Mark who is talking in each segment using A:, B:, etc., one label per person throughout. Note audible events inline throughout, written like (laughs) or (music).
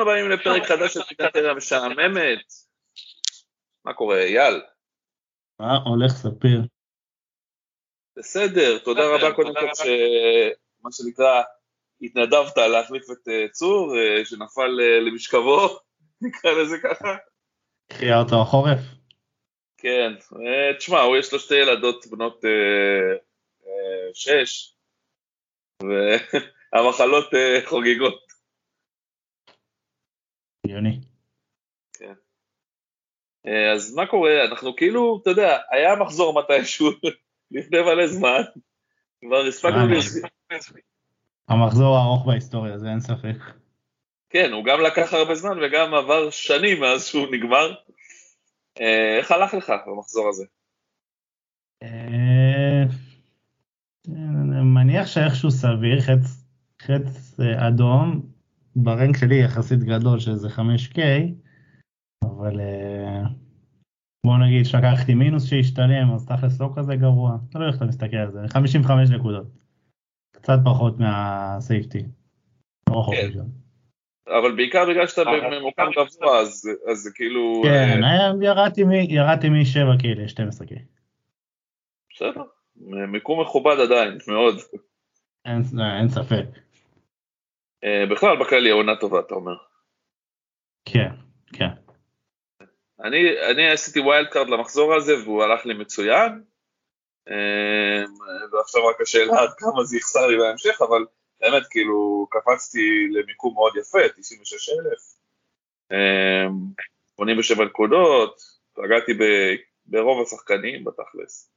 A: הבאים לפרק חדש של פינת המשעממת. מה קורה, אייל?
B: מה הולך ספיר?
A: בסדר, תודה רבה קודם כל שמה שנקרא, התנדבת להחליף את אה, צור, אה, שנפל אה, למשכבו, נקרא לזה ככה.
B: קריאה אותו החורף.
A: כן, תשמע, הוא יש לו שתי ילדות בנות שש, והמחלות חוגגות.
B: הגיוני.
A: כן. אה, אז מה קורה? אנחנו כאילו, אתה יודע, היה מחזור מתישהו (laughs) לפני מלא זמן, כבר הספקנו לראות.
B: המחזור הארוך בהיסטוריה, זה אין ספק.
A: כן, הוא גם לקח הרבה זמן וגם עבר שנים מאז שהוא נגמר. אה, איך הלך לך במחזור הזה?
B: אה, מניח שאיכשהו סביר, חץ אדום, ברנק שלי יחסית גדול שזה 5K, אבל אה, בוא נגיד שלקחתי מינוס שהשתלם, אז תכלס לא כזה גרוע, תלוי איך אתה מסתכל על זה, 55 נקודות, קצת פחות מהסייפטי, לא
A: כן. אבל בעיקר בגלל שאתה במקום גבוה, אז זה כאילו...
B: כן, אה, ירדתי מ-7K ל-12K.
A: בסדר, מיקום מכובד עדיין, מאוד.
B: אין ספק.
A: אה, בכלל בכללי עונה טובה אתה אומר.
B: כן, כן.
A: אני, אני עשיתי wild card למחזור הזה והוא הלך לי מצוין. אה, ועכשיו רק השאלה עד כמה זה יחסר לי בהמשך, אבל באמת כאילו קפצתי למיקום מאוד יפה, 96,000. 87 אה, נקודות, פגעתי ברוב השחקנים בתכלס.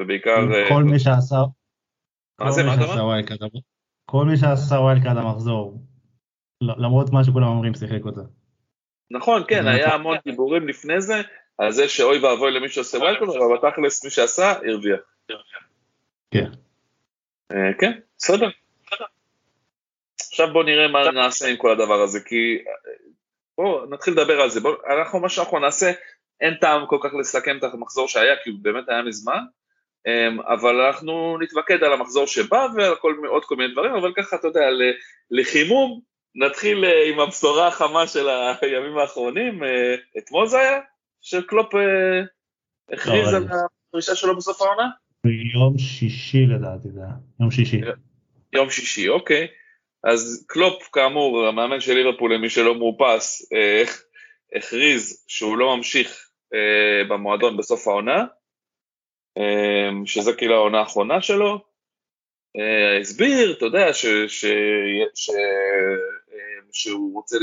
A: ובעיקר...
B: כל מי שעשה... מה זה, מה אתה אומר? כל מי שעשה wild card המחזור, למרות מה שכולם אומרים, שיחק אותה.
A: נכון, כן, היה המון דיבורים לפני זה, על זה שאוי ואבוי למי שעושה wild card, אבל בתכלס מי שעשה, הרוויח.
B: כן.
A: אה, כן, בסדר. עכשיו בוא נראה מה נעשה עם כל הדבר הזה, כי בואו נתחיל לדבר על זה. בוא, אנחנו, מה שאנחנו נעשה, אין טעם כל כך לסכם את המחזור שהיה, כי הוא באמת היה מזמן, אבל אנחנו נתמקד על המחזור שבא ועל כל, עוד כל מיני דברים, אבל ככה, אתה יודע, לחימום, נתחיל אה, עם הבשורה החמה של הימים האחרונים, אה, אתמול זה היה? שקלופ אה, הכריז לא, על הפרישה שלו בסוף העונה?
B: ביום שישי לדעתי זה היה, יום שישי.
A: יום שישי, אוקיי. אז קלופ, כאמור, המאמן של ליברפול, למי שלא מאופס, הכריז שהוא לא ממשיך במועדון בסוף העונה, אמ, שזה כאילו העונה האחרונה שלו. אה, הסביר, אתה יודע, ש, ש, ש, אמ, שהוא רוצה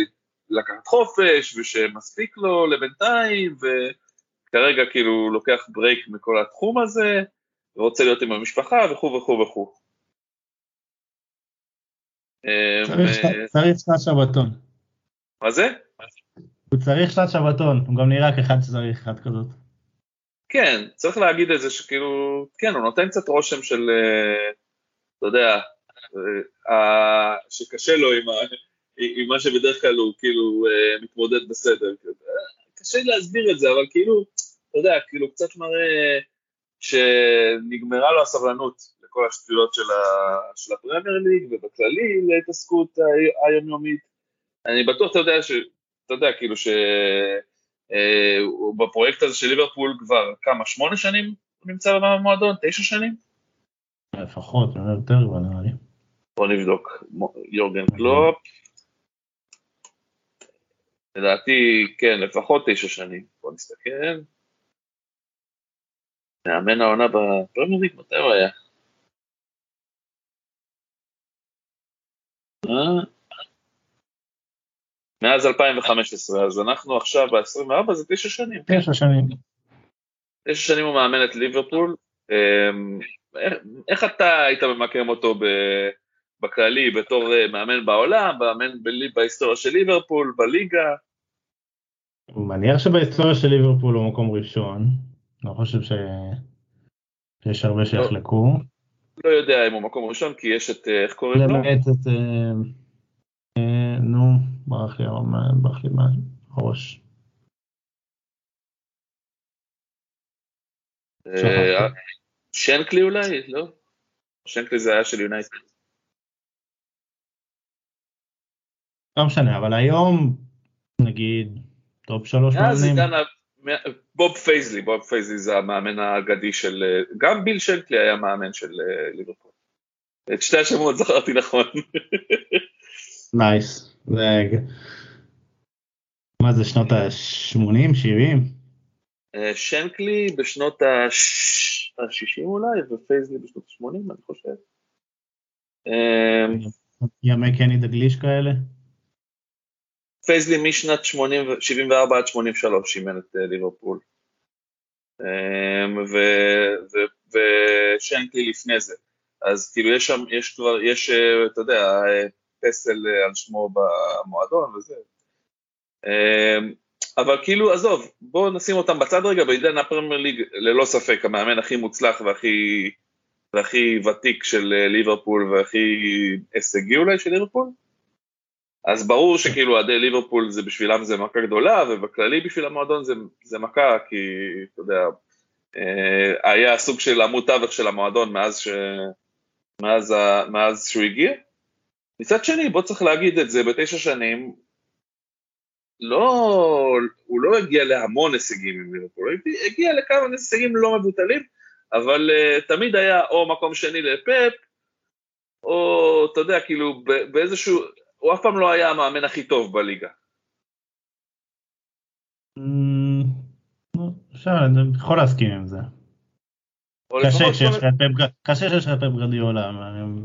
A: לקחת חופש ושמספיק לו לבינתיים, וכרגע כאילו הוא לוקח break מכל התחום הזה, ורוצה להיות עם המשפחה וכו' וכו' וכו'.
B: אמ, צריך שנת שבתון.
A: מה זה?
B: הוא צריך שנת שבתון, הוא גם נראה כאחד שצריך אחת כזאת.
A: כן, צריך להגיד את זה שכאילו, כן, הוא נותן קצת רושם של, אה, אתה יודע, אה, שקשה לו עם, ה, עם מה שבדרך כלל הוא כאילו אה, מתמודד בסדר. קשה להסביר את זה, אבל כאילו, אתה יודע, כאילו קצת מראה שנגמרה לו הסבלנות לכל השטויות של, של הפרמייר ליג ובכללי להתעסקות היומיומית. אני בטוח, אתה יודע, ש... אתה יודע, כאילו ש... אה, הוא בפרויקט הזה של ליברפול כבר כמה, שמונה שנים הוא נמצא במועדון? תשע שנים?
B: לפחות, יותר כבר נראה לי.
A: בוא נבדוק. יורגן קלופ. לדעתי, כן, לפחות תשע שנים. בוא נסתכל. מאמן העונה בפרמייר ליג, מתי הוא היה? אה? מאז 2015, אז אנחנו עכשיו ב-24, זה תשע שנים.
B: תשע שנים.
A: תשע שנים הוא מאמן את ליברפול. אמ, איך אתה היית ממקם אותו בכללי בתור אה, מאמן בעולם, מאמן בהיסטוריה של ליברפול, בליגה?
B: מניח שבהיסטוריה של ליברפול הוא מקום ראשון. לא חושב ש... שיש הרבה לא. שיחלקו.
A: לא יודע אם הוא מקום ראשון, כי יש את, אה, איך קוראים לו?
B: למעט את... אה, נו, ברח לי ברח לי מהראש.
A: שנקלי אולי? לא? שנקלי זה היה של יונייטד.
B: לא משנה, אבל היום, נגיד, top שלוש מאמנים.
A: בוב פייזלי, בוב פייזלי זה המאמן האגדי של, גם ביל שנקלי היה מאמן של אה, ליברפול. את שתי השמות זכרתי נכון. (laughs)
B: nice. מה זה שנות ה-80, 70?
A: אה, שנקלי בשנות ה-60 אולי, ופייזלי בשנות ה-80, אני חושב.
B: אה, ימי קני דגליש כאלה?
A: פייזלי משנת 74 עד 83 אימן את אה, ליברפול. ושנקלי לפני זה. אז כאילו יש שם, יש כבר, יש, אתה יודע, פסל על שמו במועדון וזה. אבל כאילו, עזוב, בואו נשים אותם בצד רגע, בעידן הפרמייר ליג, ללא ספק, המאמן הכי מוצלח והכי, והכי ותיק של ליברפול והכי הישגי אולי של ליברפול. אז ברור שכאילו אוהדי ליברפול זה בשבילם זה מכה גדולה, ובכללי בשביל המועדון זה, זה מכה, כי אתה יודע, אה, היה סוג של עמוד תווך של המועדון מאז, ש... מאז, ה... מאז שהוא הגיע. מצד שני, בוא צריך להגיד את זה, בתשע שנים, לא, הוא לא הגיע להמון הישגים עם ליברפול, הוא הגיע לכמה הישגים לא מבוטלים, אבל uh, תמיד היה או מקום שני לפאפ, או אתה יודע, כאילו באיזשהו, הוא אף פעם לא היה המאמן הכי טוב בליגה.
B: אפשר, אני יכול להסכים עם זה. קשה שיש לך פפ גרדיולה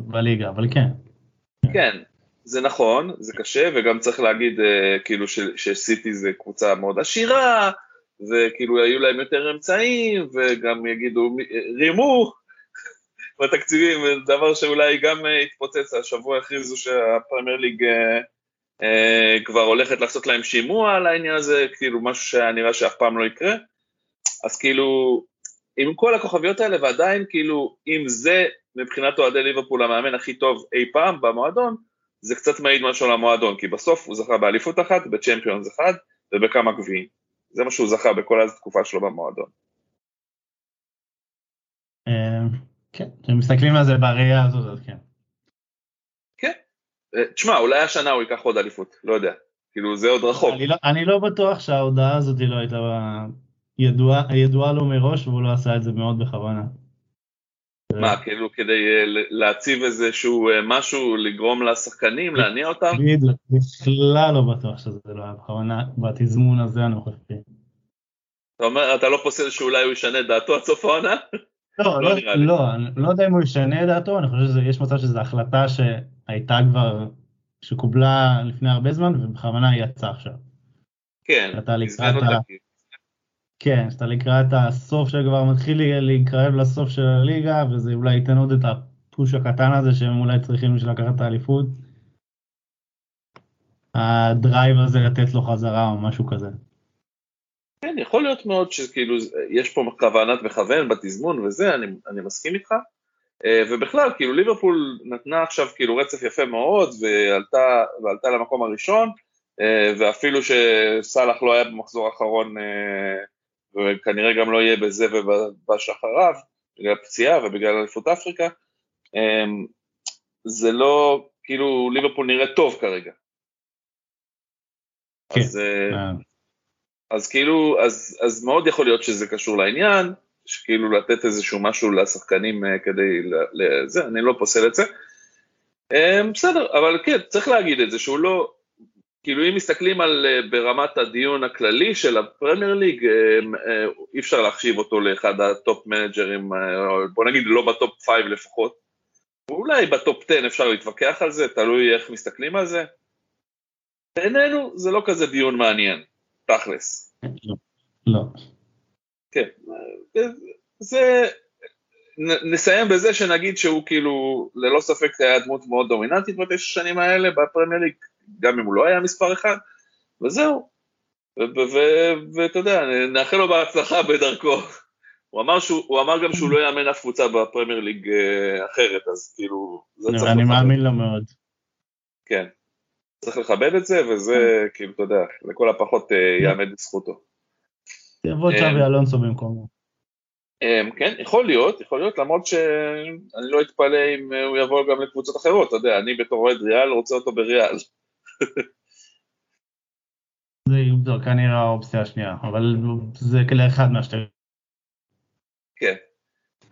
B: בליגה, אבל כן.
A: כן, זה נכון, זה קשה, וגם צריך להגיד אה, כאילו שסיטי זה קבוצה מאוד עשירה, וכאילו היו להם יותר אמצעים, וגם יגידו רימו! (laughs) בתקציבים, דבר שאולי גם אה, התפוצץ, השבוע הכריזו שהפרמייר ליג אה, אה, כבר הולכת לעשות להם שימוע על העניין הזה, כאילו משהו שהיה נראה שאף פעם לא יקרה, אז כאילו, עם כל הכוכביות האלה, ועדיין כאילו, אם זה מבחינת אוהדי ליברפול המאמן הכי טוב אי פעם במועדון, זה קצת מעיד משהו על המועדון, כי בסוף הוא זכה באליפות אחת, בצ'מפיונס אחד ובכמה גביעים. זה מה שהוא זכה בכל התקופה שלו במועדון.
B: אה, כן, כשמסתכלים על זה בראייה הזאת, אז כן.
A: כן. אה, תשמע, אולי השנה הוא ייקח עוד אליפות, לא יודע. כאילו, זה עוד רחוק.
B: אני לא, אני לא בטוח שההודעה הזאת לא הייתה ידועה, ידועה לו מראש, והוא לא עשה את זה מאוד בכוונה.
A: מה, כאילו כדי אה, להציב איזשהו אה, משהו, לגרום לשחקנים, להניע אותם?
B: בכלל לא בטוח שזה לא היה בכוונה, בתזמון הזה הנוכחי.
A: אתה אומר, אתה לא פוסל שאולי הוא ישנה את דעתו עד סוף העונה?
B: לא, לא, לא, לא, אני לא יודע אם הוא ישנה את דעתו, אני חושב שיש מצב שזו החלטה שהייתה כבר, שקובלה לפני הרבה זמן, ובכוונה היא יצאה עכשיו.
A: כן,
B: הזמן אותה. כן, שאתה לקראת הסוף שכבר מתחיל להתקרב לסוף של הליגה, וזה אולי ייתן עוד את הפוש הקטן הזה שהם אולי צריכים בשביל לקחת את האליפות. הדרייב הזה לתת לו חזרה או משהו כזה.
A: כן, יכול להיות מאוד שכאילו יש פה כוונת מכוון בתזמון וזה, אני, אני מסכים איתך. אה, ובכלל, כאילו ליברפול נתנה עכשיו כאילו רצף יפה מאוד ועלתה, ועלתה למקום הראשון, אה, ואפילו שסאלח לא היה במחזור האחרון אה, וכנראה גם לא יהיה בזה ובשחריו, בגלל פציעה ובגלל אליפות אפריקה, אמ, זה לא, כאילו ליברפול נראה טוב כרגע.
B: כן.
A: אז, אה,
B: אה,
A: אז כאילו, אז, אז מאוד יכול להיות שזה קשור לעניין, שכאילו לתת איזשהו משהו לשחקנים אה, כדי לזה, אני לא פוסל את זה. אה, בסדר, אבל כן, צריך להגיד את זה, שהוא לא, כאילו אם מסתכלים על אה, ברמת הדיון הכללי של הפרמייר ליג, אה, אה, אי אפשר להחשיב אותו לאחד ה top מנג'רים, בוא נגיד לא ב top 5 לפחות. אולי ב top 10 אפשר להתווכח על זה, תלוי איך מסתכלים על זה. בעינינו זה לא כזה דיון מעניין, תכלס.
B: לא. לא.
A: כן, זה, נסיים בזה שנגיד שהוא כאילו, ללא ספק היה דמות מאוד דומיננטית בתשע שנים האלה בפרמייר ליג, גם אם הוא לא היה מספר אחד, וזהו. ואתה יודע, נאחל לו בהצלחה בדרכו. הוא אמר, שהוא, הוא אמר גם שהוא לא יאמן אף קבוצה בפרמייר ליג אה, אחרת, אז כאילו, זה צריך
B: אני. מאמין לו מאוד.
A: כן. צריך לכבד את זה, וזה כאילו, אתה יודע, לכל הפחות אה, יעמד לזכותו.
B: יבוא
A: אה,
B: צ'אבי אלונסו במקומו.
A: כן, יכול להיות, יכול להיות, למרות שאני לא אתפלא אם הוא יבוא גם לקבוצות אחרות, אתה יודע, אני בתור אוהד ריאל רוצה אותו בריאל.
B: זה כנראה האופציה השנייה, אבל זה כאלה אחד מהשתי.
A: כן.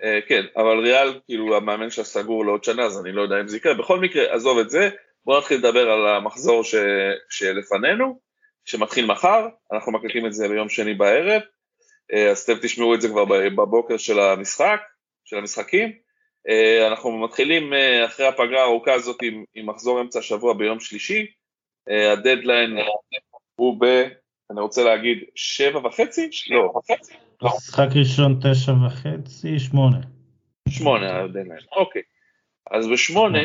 A: אה, כן, אבל ריאל, כאילו המאמן שלה סגור לעוד שנה, אז אני לא יודע אם זה יקרה. בכל מקרה, עזוב את זה, בואו נתחיל לדבר על המחזור ש... שלפנינו, שמתחיל מחר, אנחנו מקליטים את זה ביום שני בערב, אה, אז אתם תשמעו את זה כבר בבוקר של המשחק, של המשחקים. אה, אנחנו מתחילים אחרי הפגרה הארוכה הזאת עם, עם מחזור אמצע השבוע ביום שלישי, הדדליין הוא ב... אני רוצה להגיד שבע וחצי? לא,
B: משחק ראשון תשע וחצי, שמונה.
A: שמונה הדדליין, אוקיי. אז בשמונה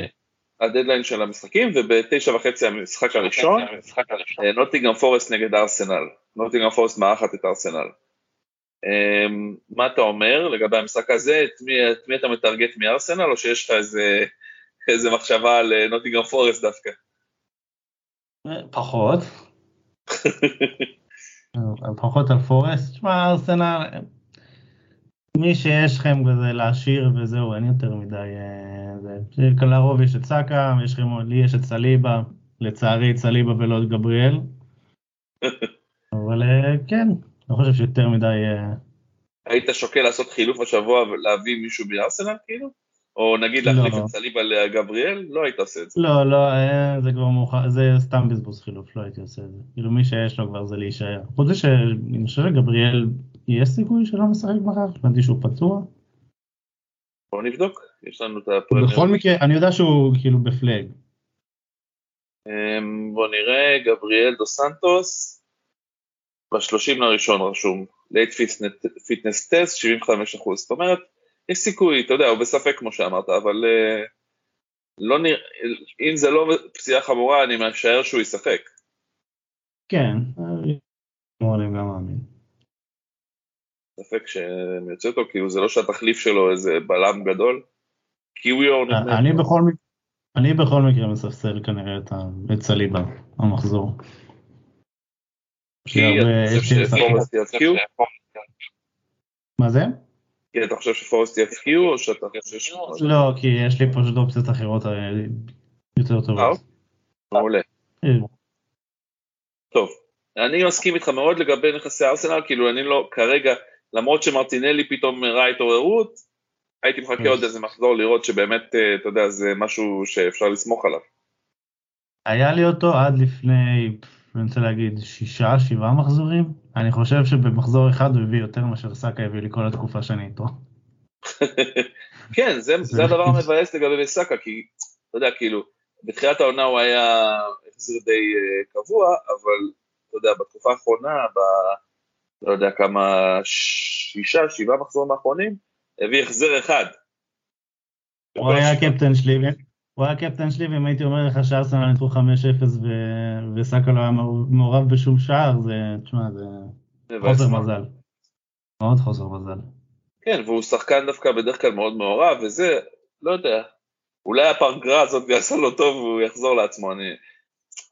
A: הדדליין של המשחקים, ובתשע וחצי המשחק הראשון, אה, נוטינגרם פורסט נגד ארסנל. נוטינגרם פורסט מארחת את ארסנל. אמ, מה אתה אומר לגבי המשחק הזה? את מי, את מי אתה מטרגט מארסנל, או שיש לך איזה, איזה מחשבה על אה, נוטינגרם פורסט דווקא?
B: פחות. (laughs) פחות על פורסט. תשמע, ארסנל, מי שיש לכם כזה להשאיר וזהו, אין יותר מדי... אה, זה. לרוב יש את סאקה, יש לכם, לי יש את סליבה, לצערי את סליבה ולא את גבריאל. (laughs) אבל אה, כן, אני חושב שיותר מדי... אה,
A: היית שוקל לעשות חילוף השבוע ולהביא מישהו מארסנל כאילו? או נגיד
B: לא.
A: להחליף את סליבה לגבריאל? לא היית עושה את זה.
B: לא, לא, אה, זה כבר מאוחר, זה סתם בזבוז חילוף, לא הייתי עושה את זה. כאילו מי שיש לו כבר זה להישאר. חוץ מזה שאני חושב שגבריאל, יש סיכוי שלא משחק מחר? הבנתי שהוא פצוע.
A: בואו נבדוק, יש לנו את הפרמייר.
B: בכל מקרה, אני יודע שהוא כאילו ב flag.
A: אמ, בוא נראה, גבריאל דו סנטוס, ב-30 לראשון רשום, late fitness test, 75 אחוז, זאת אומרת, יש סיכוי, אתה יודע, הוא בספק כמו שאמרת, אבל אה, לא נראה, אם זה לא פציעה חמורה, אני משער שהוא ישחק.
B: כן, אני גם מאמין.
A: ספק שהם יוצא אותו, כאילו זה לא שהתחליף שלו איזה בלם גדול. קיוויור נדמה
B: אני. בכל מקרה, אני בכל מקרה מספסל כנראה את ה- את סליבה, המחזור. מה זה?
A: כי אתה חושב שפורסט יפקיעו, או שאתה חושב ש...
B: לא, כי יש לי פשוט אופציות אחרות אה, יותר
A: אה,
B: טובות.
A: מעולה.
B: אה,
A: טוב, אני מסכים איתך מאוד לגבי נכסי ארסנל, כאילו אני לא, כרגע, למרות שמרטינלי פתאום ראה התעוררות, הייתי מחכה. עוד איזה מחזור לראות שבאמת, אתה יודע, זה משהו שאפשר לסמוך עליו.
B: היה לי אותו עד לפני, אני רוצה להגיד, שישה, שבעה מחזורים. אני חושב שבמחזור אחד הוא הביא יותר מאשר סאקה הביא לי כל התקופה שאני איתו. (laughs)
A: כן, זה, זה הדבר המבאס לגבי סאקה, כי, אתה יודע, כאילו, בתחילת העונה הוא היה החזיר די uh, קבוע, אבל, אתה יודע, בתקופה האחרונה, ב... לא יודע כמה, שישה, שבעה מחזורים האחרונים, הביא החזר אחד.
B: הוא היה הקפטן שלי, הוא היה הקפטן שלי, ואם הייתי אומר לך שארסנל ניצחו 5-0 ו- וסאקה לא היה מעורב בשום שער, זה, תשמע, זה
A: מבאס
B: חוסר. מזל. מאוד חוסר מזל.
A: כן, והוא שחקן דווקא בדרך כלל מאוד מעורב, וזה, לא יודע, אולי הפרגרה הזאת יעשה לו טוב והוא יחזור לעצמו. אני,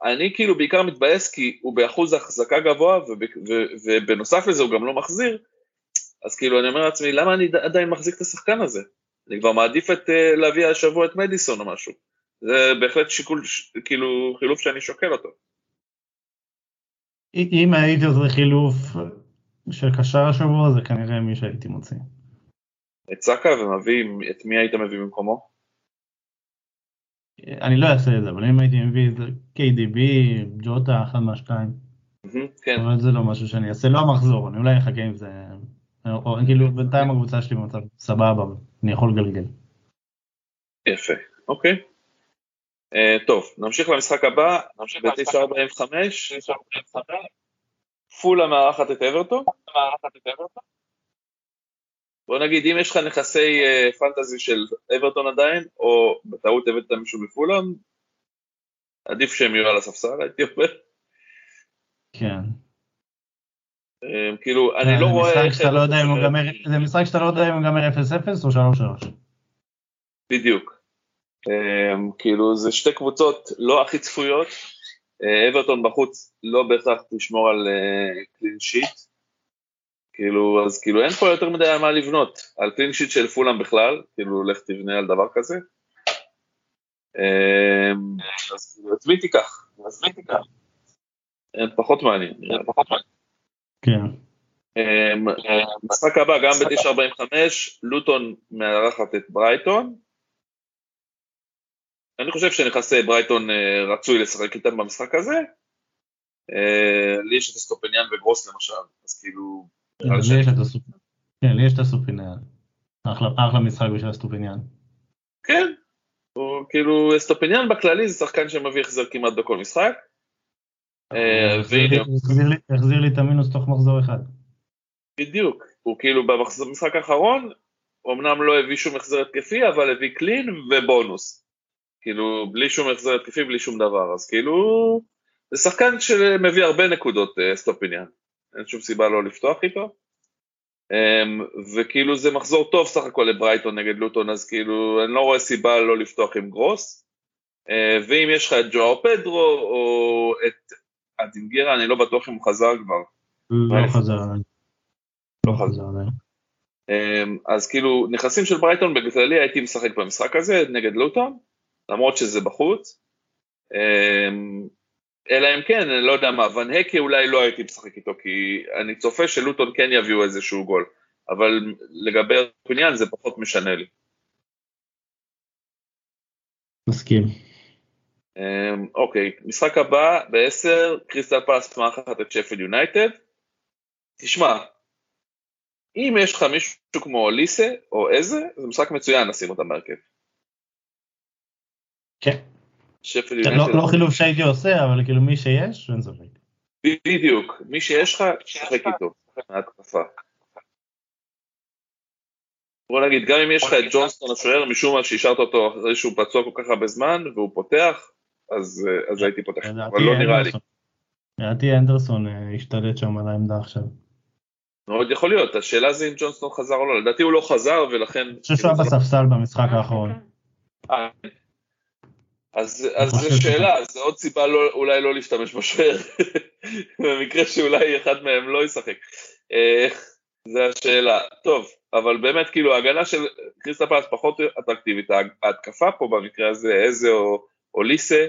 A: אני כאילו בעיקר מתבאס כי הוא באחוז החזקה גבוה, וב, ו, ובנוסף לזה הוא גם לא מחזיר, אז כאילו אני אומר לעצמי, למה אני עדיין מחזיק את השחקן הזה? אני כבר מעדיף את, אה, להביא השבוע את מדיסון או משהו. זה בהחלט שיקול, ש- כאילו, חילוף שאני שוקל אותו.
B: אם הייתי עושה חילוף של קשר השבוע, זה כנראה מי שהייתי מוציא.
A: את סאקה ומביא, את מי היית מביא במקומו?
B: אני לא אעשה את זה, אבל אם הייתי מביא את KDB, ג'וטה, אחד מהשתיים.
A: כן.
B: אבל זה לא משהו שאני אעשה, לא המחזור, אני אולי אחכה עם זה, או כאילו בינתיים הקבוצה שלי במצב סבבה, אני יכול לגלגל.
A: יפה, אוקיי. Uh, טוב, נמשיך למשחק הבא, ב-945, פולה מארחת את אברטון. בוא נגיד, אם יש לך נכסי uh, פנטזי של אברטון עדיין, או בטעות הבאת מישהו מפולאם, עדיף שהם יהיו על הספסל, הייתי אומר.
B: כן.
A: Um, כאילו, אני לא רואה...
B: לא זה משחק שאתה לא יודע אם הוא גמר 0-0 או 3-3.
A: בדיוק. Um, כאילו, זה שתי קבוצות לא הכי צפויות. אברטון בחוץ לא בהכרח תשמור על קלין uh, שיט. כאילו, אז כאילו אין פה יותר מדי על מה לבנות, על קלין שיט של פולאם בכלל, כאילו לך תבנה על דבר כזה. אמ, אז כאילו, את מי תיקח? אז מי תיקח? פחות מעניין, פחות מעניין.
B: כן.
A: אמ, משחק הבא, גם ב-945, לוטון מארחת את ברייטון. אני חושב שנכסי ברייטון אה, רצוי לשחק איתם במשחק הזה. אה, לי יש את אסטופיניאן וגרוס למשל, אז כאילו,
B: כן, לי יש את אסטופיניאן. אחלה משחק בשביל אסטופיניאן.
A: כן, הוא כאילו אסטופיניאן בכללי זה שחקן שמביא החזר כמעט בכל משחק.
B: אה, החזיר לי את המינוס תוך מחזור אחד.
A: בדיוק, הוא כאילו במשחק האחרון, אמנם לא הביא שום החזר התקפי, אבל הביא clean ובונוס. כאילו, בלי שום החזר התקפי, בלי שום דבר, אז כאילו, זה שחקן שמביא הרבה נקודות אה, אסטופיניאן. אין שום סיבה לא לפתוח איתו. אמ, וכאילו זה מחזור טוב סך הכל לברייטון נגד לוטון, אז כאילו אני לא רואה סיבה לא לפתוח עם גרוס. Uh, ואם יש לך את ג'ואר פדרו או את אדינגירה, אני לא בטוח אם הוא חזר כבר.
B: לא חזר.
A: לא חזר. Um, אז כאילו נכסים של ברייטון בכללי הייתי משחק במשחק הזה נגד לוטון, למרות שזה בחוץ. Um, אלא אם כן, אני לא יודע מה, ונהקה אולי לא הייתי משחק איתו, כי אני צופה שלוטון כן יביאו איזשהו גול, אבל לגבי הפניאן זה פחות משנה לי.
B: מסכים.
A: אמ, אוקיי, משחק הבא ב-10, קריסטל פלס מארחת את שפל יונייטד. תשמע, אם יש לך מישהו כמו ליסה או איזה, זה משחק מצוין לשים אותם בהרכב.
B: כן. לא, לא חילוף שהייתי עושה, אבל כאילו מי שיש, אין ספק.
A: בדיוק, מי שיש לך, תשחק איתו. בוא נגיד, גם אם יש לך את ג'ונסטון השוער, משום מה שהשארת אותו אחרי שהוא פצוע כל כך הרבה זמן, והוא פותח, אז, אז הייתי פותח, אבל לא נראה לי.
B: לדעתי אנדרסון אה, השתלט שם על העמדה עכשיו.
A: מאוד יכול להיות, השאלה זה אם ג'ונסטון חזר או לא, לדעתי הוא לא חזר ולכן...
B: אני חושב שהוא היה בספסל במשחק האחרון.
A: אה, אז, אז זו שאלה, זו עוד סיבה לא, אולי לא להשתמש בשוער, (laughs) במקרה שאולי אחד מהם לא ישחק. אה, זו השאלה. טוב, אבל באמת כאילו ההגנה של קריסטל פלס פחות אטרקטיבית, ההתקפה פה במקרה הזה, איזה או, או ליסה,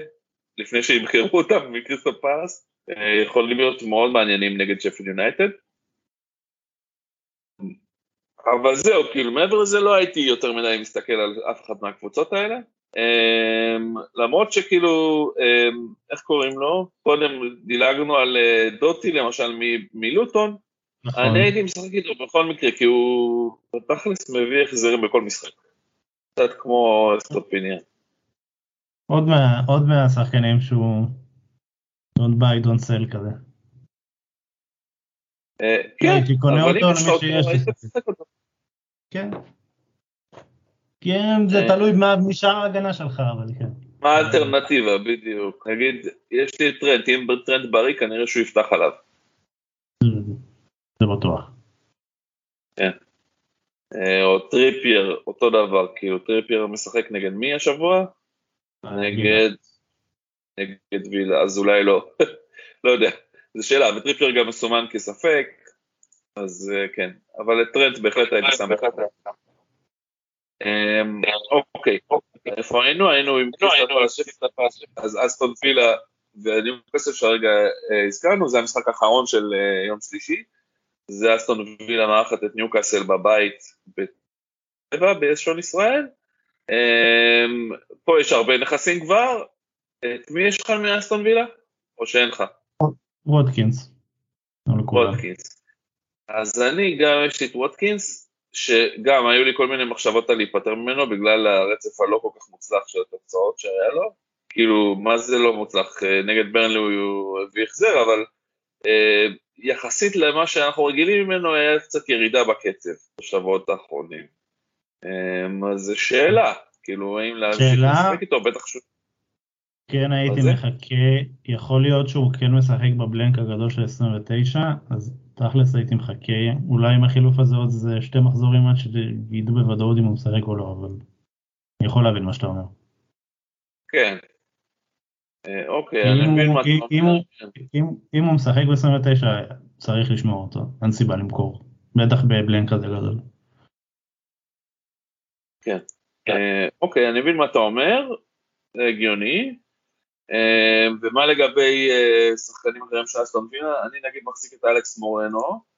A: לפני שימכרו אותם מקריסטל פלס, אה, יכולים להיות מאוד מעניינים נגד שפל יונייטד. אבל זהו, כאילו מעבר לזה לא הייתי יותר מדי מסתכל על אף אחת מהקבוצות האלה. Um, למרות שכאילו, um, איך קוראים לו? קודם דילגנו על uh, דוטי למשל מלוטון, נכון. אני הייתי משחק איתו בכל מקרה, כי הוא בתכלס מביא החזרים בכל משחק. קצת כמו סטופיניה.
B: עוד, מה, עוד מהשחקנים שהוא don't buy don't sell כזה.
A: כן,
B: אבל אם יש אותו, כן. כן, זה אה. תלוי משאר ההגנה שלך, אבל כן.
A: מה האלטרנטיבה, בדיוק. נגיד, יש לי טרנד, אם טרנד בריא, כנראה שהוא יפתח עליו.
B: זה בטוח.
A: כן. אה, או טריפייר, אותו דבר, כאילו טריפייר משחק נגד מי השבוע? אה, נגד... נגד וילה, אז אולי לא. (laughs) לא יודע, זו שאלה, וטריפייר גם מסומן כספק, אז כן, אבל את טרנד בהחלט הייתי שם. בהחלט. אמ, אוקיי, איפה היינו? היינו עם אז אסטון וילה וניוקאסל שהרגע אה, הזכרנו, זה המשחק האחרון של אה, יום שלישי, זה אסטון וילה מארחת את ניוקאסל בבית בטבע בשעון ישראל. אמ, פה יש הרבה נכסים כבר, את מי יש לך מאסטון וילה? או שאין לך?
B: וודקינס.
A: וודקינס. אז אני גם יש לי את וודקינס, שגם היו לי כל מיני מחשבות על להיפטר ממנו בגלל הרצף הלא כל כך מוצלח של התוצאות שהיה לו. כאילו, מה זה לא מוצלח? אה, נגד ברנלי הוא הביא החזר, אבל אה, יחסית למה שאנחנו רגילים ממנו היה קצת ירידה בקצב בשבועות האחרונים. אה, אז זו שאלה, כאילו, האם להמשיך לשחק איתו, בטח שהוא...
B: כן הייתי מחכה, יכול להיות שהוא כן משחק בבלנק הגדול של 29, אז תכלס הייתי מחכה, אולי עם החילוף הזה עוד איזה שתי מחזורים עד שידעו בוודאות אם הוא משחק או לא, אבל אני יכול להבין מה שאתה אומר.
A: כן. אה, אוקיי, אני מבין מה אתה אומר.
B: אם הוא משחק ב-29 צריך לשמור אותו, אין סיבה למכור, בטח בבלנק כזה גדול.
A: כן. אה, אוקיי, אני מבין מה אתה אומר, זה הגיוני. אמ, ומה לגבי אה, שחקנים אחרים של אסטון וילה? אני נגיד מחזיק את אלכס מורנו.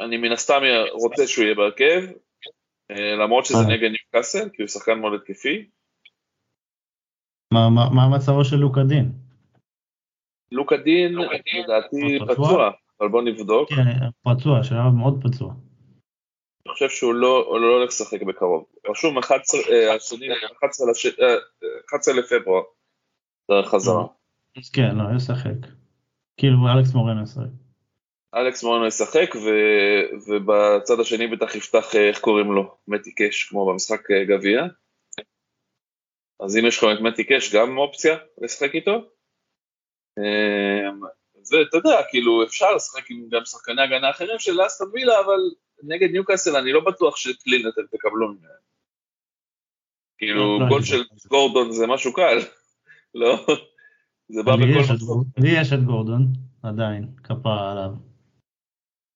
A: אני מן הסתם רוצה שהוא יהיה בהרכב, אה, למרות שזה אה. נגד ניוקאסל, כי הוא שחקן מאוד התקפי.
B: מה מצבו של לוקה דין?
A: לוקה דין, לדעתי פצוע, אבל בוא נבדוק.
B: כן, פצוע, שלב מאוד פצוע.
A: אני חושב שהוא לא, לא הולך לשחק בקרוב. רשום 11, אה, השני, 11, לש... 11 אה, לפברואר, דרך חזרה.
B: אז כן, לא, ישחק. כאילו אלכס מורנו ישחק.
A: אלכס מורנו ישחק, ו... ובצד השני בטח יפתח, אה, איך קוראים לו? מתי קאש, כמו במשחק גביע. אז אם יש לך את מתי קאש, גם אופציה לשחק איתו. ואתה יודע, כאילו אפשר לשחק עם גם שחקני הגנה אחרים של אסטון וילה, אבל נגד ניוקאסל אני לא בטוח שקלין אתם תקבלו ממנו. כאילו לא, לא, גול של גורדון זה משהו קל, לא? זה בא בכל
B: מצב. לי יש את גורדון, עדיין, כפרה עליו.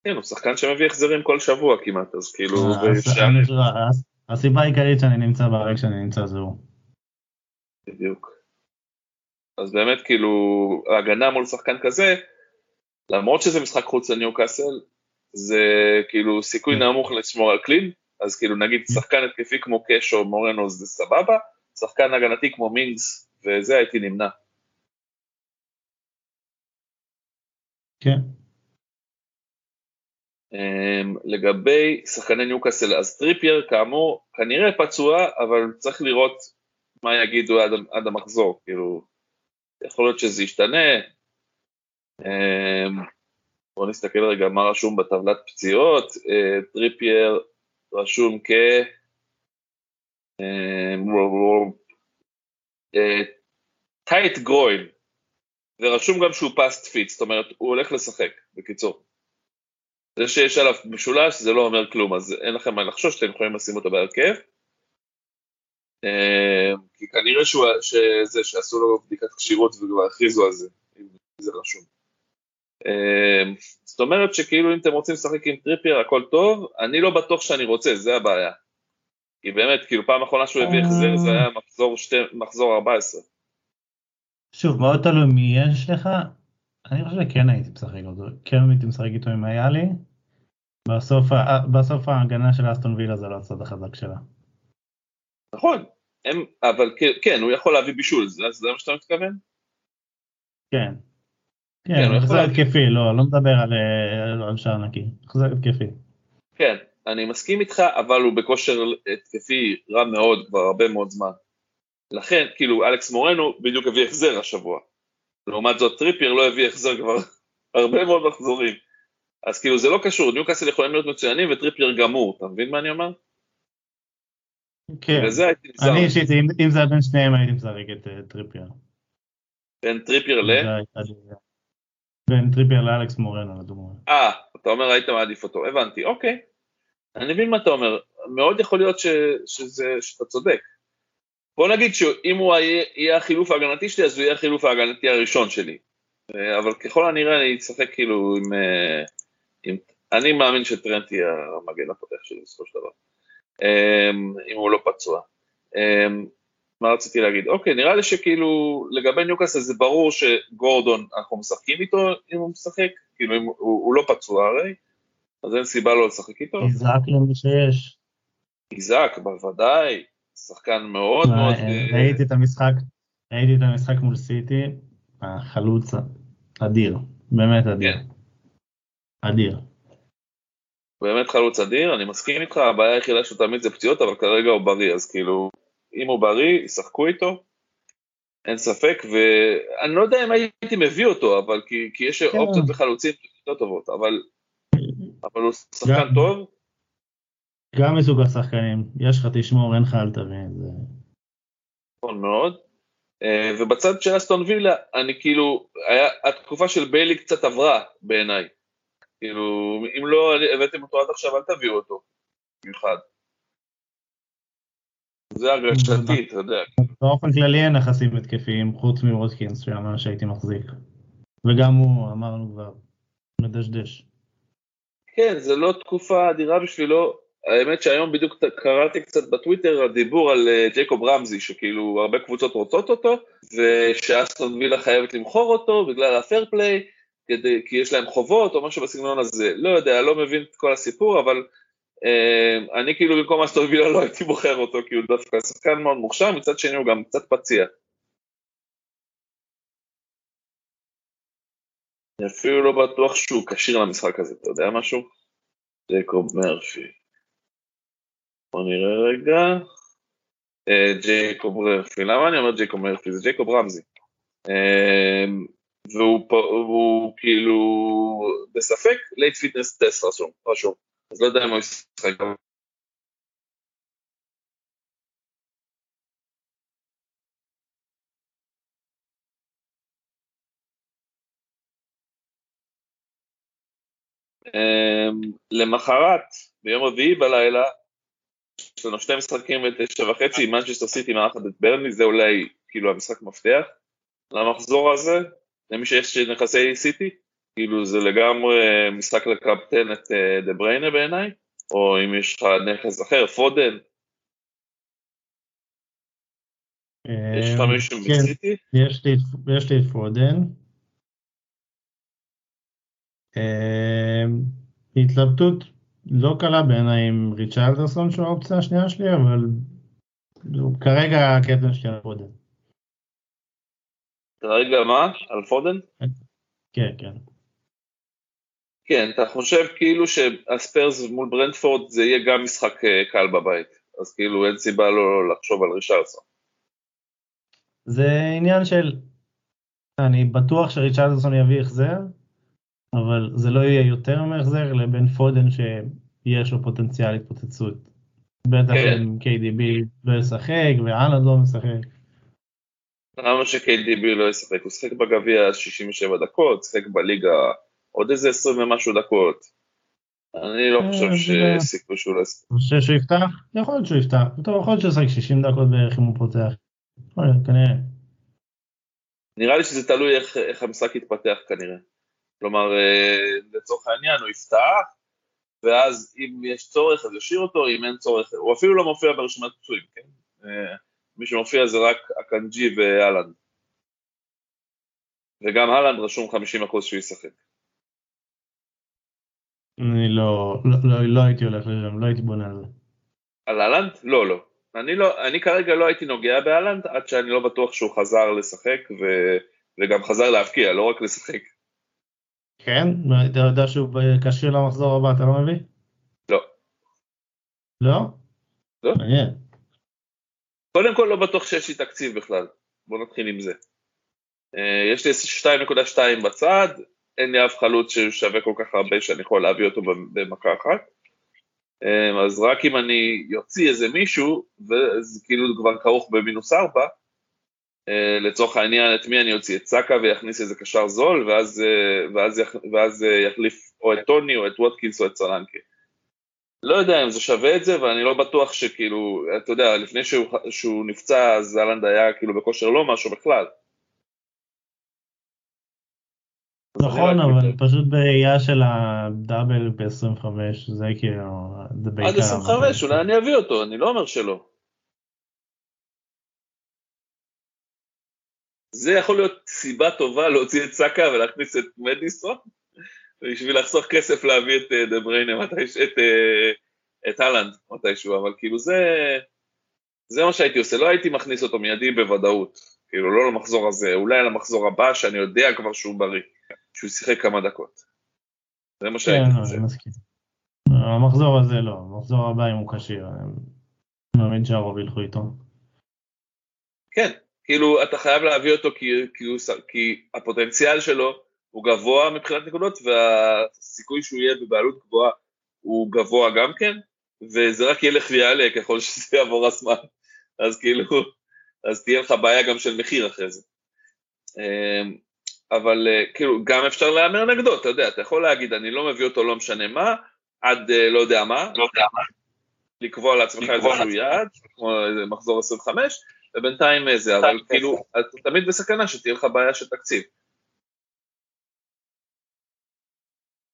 A: כן, הוא שחקן שמביא החזרים כל שבוע כמעט, אז כאילו...
B: אה, הסיבה העיקרית שאני נמצא ברגע שאני נמצא זהו.
A: בדיוק. אז באמת כאילו, ההגנה מול שחקן כזה, למרות שזה משחק חוץ לניוקאסל, זה כאילו סיכוי כן. נמוך לשמור על clean, אז כאילו נגיד כן. שחקן התקפי כמו קאש או מורנו זה סבבה, שחקן הגנתי כמו מינגס וזה הייתי נמנע.
B: כן.
A: אמ, לגבי שחקני ניוקאסל, אז טריפייר כאמור כנראה פצוע, אבל צריך לראות מה יגידו עד, עד המחזור, כאילו, יכול להיות שזה ישתנה. אמ, בואו נסתכל רגע מה רשום בטבלת פציעות, אה, טריפייר רשום כ... tight groin, אה, ורשום גם שהוא passed fit, זאת אומרת הוא הולך לשחק, בקיצור. זה שיש עליו משולש זה לא אומר כלום, אז אין לכם מה לחשוש, אתם יכולים לשים אותו בהרכב. אה, כי כנראה שהוא, שזה, שעשו לו בדיקת כשירות וכבר הכריזו על זה, אם זה רשום. אמ, זאת אומרת שכאילו אם אתם רוצים לשחק עם טריפייר הכל טוב, אני לא בטוח שאני רוצה, זה הבעיה. כי באמת, כאילו פעם אחרונה שהוא הביא החזר זה היה מחזור, שתי, מחזור 14.
B: שוב, מאוד תלוי מי יש לך, אני חושב שכן הייתי משחק אותו, כן הייתי משחק איתו אם היה לי. בסוף, בסוף ההגנה של אסטון וילה זה לא הצד החזק שלה.
A: נכון, הם, אבל כן, הוא יכול להביא בישול, זה, זה מה שאתה מתכוון?
B: כן, כן, החזר התקפי, לא, לא מדבר על אה, שער נקי, החזר התקפי.
A: כן, אני מסכים איתך, אבל הוא בכושר התקפי רע מאוד כבר הרבה מאוד זמן. לכן, כאילו, אלכס מורנו בדיוק הביא החזר השבוע. לעומת זאת, טריפייר לא הביא החזר כבר (laughs) הרבה מאוד מחזורים. אז כאילו, זה לא קשור, ניוקאסל יכולים להיות מצוינים וטריפייר גמור, אתה מבין מה אני אומר?
B: כן, אני אישית, אם זה היה בין שניהם הייתי משחק את אה, טריפייר.
A: בין טריפייר ל?
B: בין טריפייר לאלכס מורנו לדוגמה.
A: אה, אתה אומר היית מעדיף אותו, הבנתי, אוקיי. אני מבין מה אתה אומר, מאוד יכול להיות ש, שזה, שאתה צודק. בוא נגיד שאם הוא יהיה, החילוף ההגנתי שלי, אז הוא יהיה החילוף ההגנתי הראשון שלי. אה, אבל ככל הנראה אני אצטרך כאילו עם, אה, עם... אני מאמין שטרנט יהיה המגן הפותח שלי בסופו של דבר. אה, אם הוא לא פצוע. מה רציתי להגיד? אוקיי, נראה לי שכאילו לגבי ניוקאסל זה ברור שגורדון, אנחנו משחקים איתו אם הוא משחק, כאילו אם הוא, הוא לא פצוע הרי, אז אין סיבה לא לשחק איתו.
B: יזעק למי שיש.
A: יזעק, בוודאי, שחקן מאוד מאוד...
B: אה, ראיתי את המשחק, ראיתי את המשחק מול סיטי, החלוץ אדיר, באמת אדיר.
A: כן.
B: אדיר.
A: באמת חלוץ אדיר, אני מסכים איתך, הבעיה היחידה שלו תמיד זה פציעות, אבל כרגע הוא בריא, אז כאילו, אם הוא בריא, ישחקו איתו, אין ספק, ואני לא יודע אם הייתי מביא אותו, אבל כי, כי יש
B: כן.
A: אופציות לחלוצים לא טובות, אבל, אבל הוא שחקן
B: גם-
A: טוב,
B: גם מסוג השחקנים, יש לך תשמור, אין לך אל תבין. זה...
A: נכון מאוד. אה, ובצד של אסטון וילה, אני כאילו, היה, התקופה של ביילי קצת עברה בעיניי. כאילו, אם לא הבאתם אותו עד עכשיו, אל תביאו אותו, במיוחד. זה הרגשתי, אתה יודע.
B: באופן כללי אין נכסים התקפיים, חוץ מווטקינס, שאמר שהייתי מחזיק. וגם הוא, אמרנו כבר, מדשדש.
A: כן, זה לא תקופה אדירה בשבילו. האמת שהיום בדיוק קראתי קצת בטוויטר הדיבור על אה, ג'ייקוב רמזי, שכאילו הרבה קבוצות רוצות אותו, ושאסטון וילה חייבת למכור אותו בגלל הפייר פליי, כי יש להם חובות או משהו בסגנון הזה. לא יודע, לא מבין את כל הסיפור, אבל אני כאילו במקום אסטון וילה לא הייתי בוחר אותו, כי הוא דווקא שחקן מאוד מוכשר, מצד שני הוא גם קצת פציע. אני אפילו לא בטוח שהוא כשיר למשחק הזה, אתה יודע משהו? ג'ייקוב מרפי. בוא נראה רגע. אה, ג'ייקוב מרפי, למה אני אומר ג'ייקוב מרפי? זה ג'ייקוב רמזי. אה, והוא כאילו בספק late fitness test רשום. אז לא יודע אם הוא ישחק. אמ, למחרת, ביום רביעי בלילה, יש לנו שני משחקים בתשע וחצי, מנצ'סטר סיטי מארחת את ברנלי, זה אולי כאילו המשחק מפתח למחזור הזה, למי שיש נכסי סיטי, כאילו זה לגמרי משחק לקפטן את אה, דה בריינה בעיניי, או אם יש לך נכס אחר, פודן, יש לך
B: אה,
A: מישהו
B: כן,
A: מסיטי?
B: יש לי, את- פודן. אה, התלבטות לא קלה בעיניי עם ריצ'רלסון שהוא האופציה השנייה שלי, אבל כרגע הקפטן שלי על פודן.
A: כרגע מה? על פודן?
B: כן, כן.
A: כן, אתה חושב כאילו שהספיירס מול ברנטפורד זה יהיה גם משחק אה, קל בבית, אז כאילו אין סיבה לא לחשוב על ריצ'רלסון.
B: זה עניין של, אני בטוח שריצ'רלדסון יביא החזר, אבל זה לא יהיה יותר מהחזר לבין פודן שיש לו פוטנציאל התפוצצות. בטח
A: כן.
B: אם KDB לא ישחק ואלנד לא משחק.
A: למה ש-KDB לא ישחק? הוא שיחק בגביע 67 דקות, שיחק בליגה עוד איזה 20 ומשהו דקות. אני לא
B: אה,
A: חושב
B: זה לא-
A: שיש סיכוי שהוא לא ישחק.
B: אתה חושב שהוא יפתח? יכול להיות שהוא יפתח. טוב, יכול להיות שהוא ישחק 60 דקות בערך אם הוא פותח. יכול להיות, כנראה.
A: נראה לי שזה תלוי איך, איך המשחק יתפתח כנראה. כלומר, אה, לצורך העניין הוא יפתח, ואז אם יש צורך אז ישאיר אותו, אם אין צורך, הוא אפילו לא מופיע ברשימת פצועים, כן? אה, מי שמופיע זה רק אקנג'י ואלנד. וגם אהלנד רשום 50% שהוא ישחק.
B: אני לא, לא, לא, לא הייתי הולך לשם, לא הייתי בונה על זה.
A: על אהלנד? לא, לא. אני, לא, אני כרגע לא הייתי נוגע באהלנד עד שאני לא בטוח שהוא חזר לשחק ו, וגם חזר להבקיע, לא רק לשחק.
B: כן? אתה יודע שהוא כשיר למחזור הבא, אתה לא מביא?
A: לא.
B: לא?
A: לא.
B: מעניין.
A: קודם כל לא בטוח שיש לי תקציב בכלל, בוא נתחיל עם זה. אה, יש לי 2.2 בצד, אין לי אף חלוץ ששווה כל כך הרבה שאני יכול להביא אותו במכה אחת. אה, אז רק אם אני יוציא איזה מישהו, וזה כאילו כבר כרוך במינוס 4, אה, לצורך העניין את מי אני אוציא? את סאקה ויכניס איזה קשר זול, ואז, אה, ואז, ואז אה, יחליף או את טוני או את ווטקינס או את סלנקה. לא יודע אם זה שווה את זה, ואני לא בטוח שכאילו, אתה יודע, לפני שהוא, שהוא נפצע, אז אהלנד היה כאילו בכושר לא משהו בכלל.
B: נכון, אבל
A: מתלבט.
B: פשוט בראייה של הדאבל ב-25, זה כאילו, זה.
A: עד 25, אולי אני אביא אותו, אני לא אומר שלא. זה יכול להיות סיבה טובה להוציא את סאקה ולהכניס את מדיסון, בשביל לחסוך כסף להביא את אה, דה בריינה, את, אה, את הלנד מתישהו, אבל כאילו זה, זה מה שהייתי עושה, לא הייתי מכניס אותו מיידי בוודאות, כאילו לא למחזור הזה, אולי למחזור הבא שאני יודע כבר שהוא בריא, שהוא שיחק כמה דקות. זה מה שהייתי
B: כן,
A: עושה.
B: אני מסכים. המחזור הזה לא, המחזור הבא אם הוא כשיר, אני מאמין שהרוב ילכו איתו.
A: כן, כאילו אתה חייב להביא אותו כי, כי, הוא, כי הפוטנציאל שלו הוא גבוה מבחינת נקודות והסיכוי שהוא יהיה בבעלות גבוהה הוא גבוה גם כן, וזה רק ילך ויעלה ככל שזה יעבור הזמן, אז כאילו, אז תהיה לך בעיה גם של מחיר אחרי זה. אבל אה, כאילו גם אפשר להמר נגדו, אתה יודע, אתה יכול להגיד אני לא מביא אותו לא משנה מה, עד אה, לא יודע מה, לא יודע מה, לקבוע לעצמך איזשהו. יעד, כמו איזה מחזור 25, ובינתיים אה, זה, אבל כאילו, אתה תמיד בסכנה שתהיה לך בעיה של תקציב.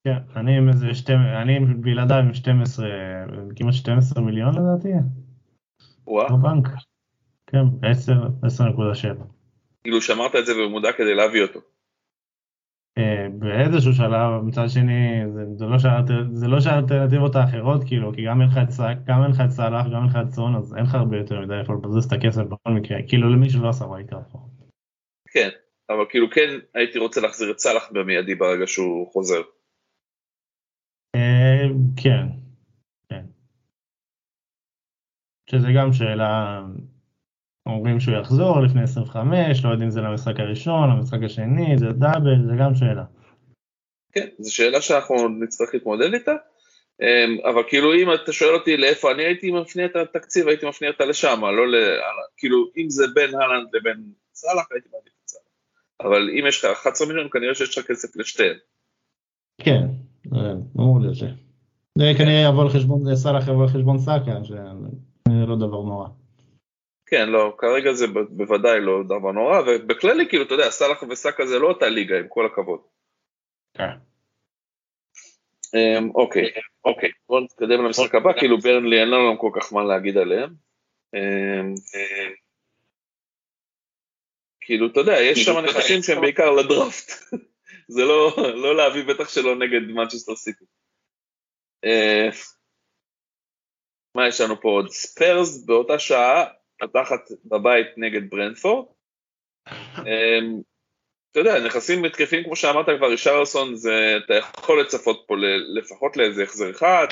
B: כן, אני עם איזה שתי, אני עם בלעדיו עם 12, כמעט 12 מיליון לדעתי,
A: וואה,
B: בבנק. כן, 10, 10.7.
A: כאילו שמרת את זה במודע כדי להביא אותו.
B: אה, באיזשהו שלב, מצד שני, זה, זה לא זה לא שהאלטרנטיבות האחרות, כאילו, כי גם אין לך את סאק, גם אין לך את סאלח, גם אין לך את סון, אז אין לך הרבה יותר מדי איפה לבזבז את הכסף בכל מקרה, כאילו למי שלא עשה בעיקר פה.
A: כן, אבל כאילו כן הייתי רוצה להחזיר את סאלח במיידי ברגע שהוא חוזר.
B: אה, כן, כן. שזה גם שאלה, אומרים שהוא יחזור לפני 25, לא יודעים אם זה למשחק הראשון, למשחק השני, זה דאבל, זה גם שאלה.
A: כן, זו שאלה שאנחנו נצטרך להתמודד איתה, אמ, אבל כאילו אם אתה שואל אותי לאיפה אני הייתי מפנה את התקציב, הייתי מפנה אותה לשם, לא ל... כאילו אם זה בין הלנד לבין סאלח, הייתי מעדיף את סאלח. אבל אם יש לך 11 מיליון, כנראה שיש לך כסף לשתיהן.
B: כן, אמור להיות זה. זה כנראה יבוא על חשבון, סאלח יבוא על חשבון סאקה, שזה לא דבר נורא.
A: כן, לא, כרגע זה בוודאי לא דבר נורא, ובכללי כאילו, אתה יודע, סאלח וסאקה זה לא אותה ליגה, עם כל הכבוד.
B: כן.
A: אמ, אוקיי, אוקיי, בואו נתקדם למשחק הבא, כאילו ברנלי אין לנו כל כך מה להגיד עליהם. אמ, כאילו, אתה יודע, יש שם נכסים שהם בעיקר לדראפט. (laughs) זה לא, לא להביא בטח שלא נגד מנצ'סטר סיטי. אה, מה יש לנו פה עוד? ספיירס באותה שעה, פתחת בבית נגד ברנטפורד. אמ, אתה יודע, נכסים התקפיים, כמו שאמרת כבר, ריצ'רלסון, זה, אתה יכול לצפות פה לפחות לאיזה החזר אחד.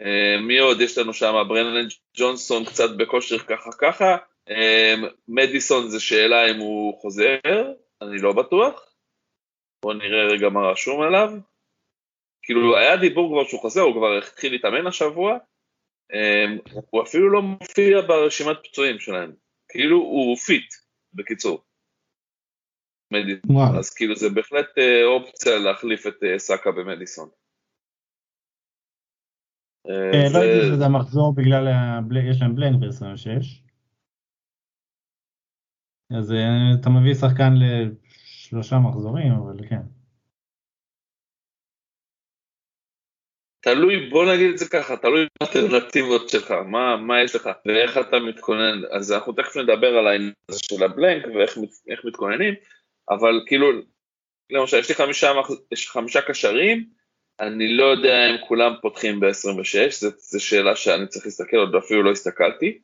A: אה, מי עוד יש לנו שם? ברנן ג'ונסון קצת בכושר ככה ככה. אה, מדיסון זה שאלה אם הוא חוזר, אני לא בטוח. בואו נראה רגע מה רשום עליו. כאילו, היה דיבור כבר שהוא חוזר, הוא כבר התחיל להתאמן השבוע. אה, הוא אפילו לא מופיע ברשימת פצועים שלהם. כאילו, הוא fit, בקיצור. מדיסון.
B: וואו.
A: אז כאילו זה בהחלט אה, אופציה להחליף את אה, סאקה במדיסון. אה,
B: לא יודעת שזה המחזור בגלל, יש להם בלנק ב-26. אז אתה מביא שחקן לשלושה מחזורים, אבל כן.
A: תלוי, בוא נגיד את זה ככה, תלוי באלטרנטיבות שלך, מה, מה יש לך ואיך אתה מתכונן, אז אנחנו תכף נדבר על העניין הזה של הבלנק ואיך מת- איך מתכוננים, אבל כאילו, למשל, יש לי חמישה, יש חמישה קשרים, אני לא יודע אם כולם פותחים ב-26, זו שאלה שאני צריך להסתכל, עוד אפילו לא הסתכלתי,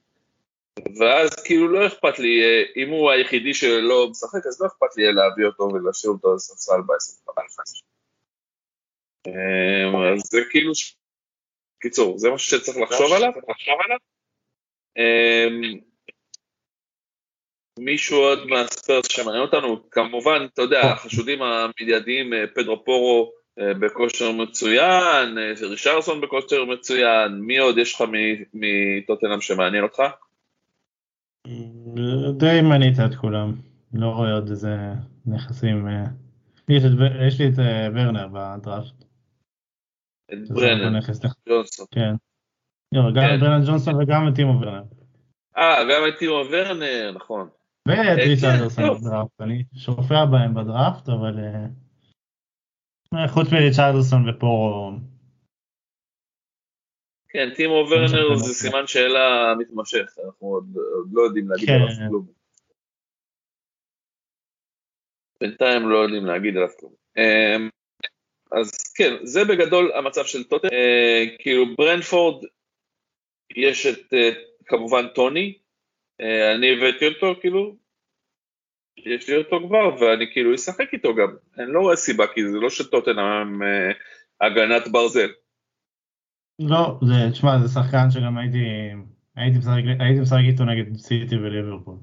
A: ואז כאילו לא אכפת לי, אה, אם הוא היחידי שלא משחק, אז לא אכפת לי להביא אותו ולהשאיר אותו על ספסל ב-25. אמ, אז זה כאילו, קיצור, זה משהו שצריך לחשוב עליו. אמ, מישהו עוד מהספרס שמעניין אותנו, כמובן, אתה יודע, החשודים המיידיים, אה, פדרו פורו אה, בכושר מצוין, אה, רישרסון בכושר מצוין, מי עוד יש לך מ- מטוטנאם שמעניין אותך?
B: די מנית את כולם, לא רואה עוד איזה נכסים. יש לי את ורנר בדראפט.
A: את ברנן,
B: נכס,
A: ג'ונסון.
B: כן. גם
A: כן.
B: את ברנן ג'ונסון וגם את טימו ורנר.
A: אה, גם את טימו ורנר, נכון.
B: ואת
A: כן,
B: ריצ'רדסון
A: טוב.
B: בדראפט, אני שופע בהם בדראפט, אבל אה, אה, חוץ מריצ'רדסון ופורו,
A: כן, טימו ורנר זה סימן שאלה מתמשך, אנחנו עוד לא יודעים להגיד
B: כן.
A: עליו כלום. בינתיים לא יודעים להגיד עליו כלום. אז כן, זה בגדול המצב של טוטן. אה, כאילו ברנפורד, יש את אה, כמובן טוני, אה, אני הבאתי אותו כאילו, יש לי אותו כבר, ואני כאילו אשחק איתו גם. אני לא רואה סיבה, כי זה לא שטוטן הגנת ברזל.
B: לא, זה, תשמע, זה שחקן שגם הייתי, הייתי משחק, הייתי משחק איתו נגד סיטי וליברפול.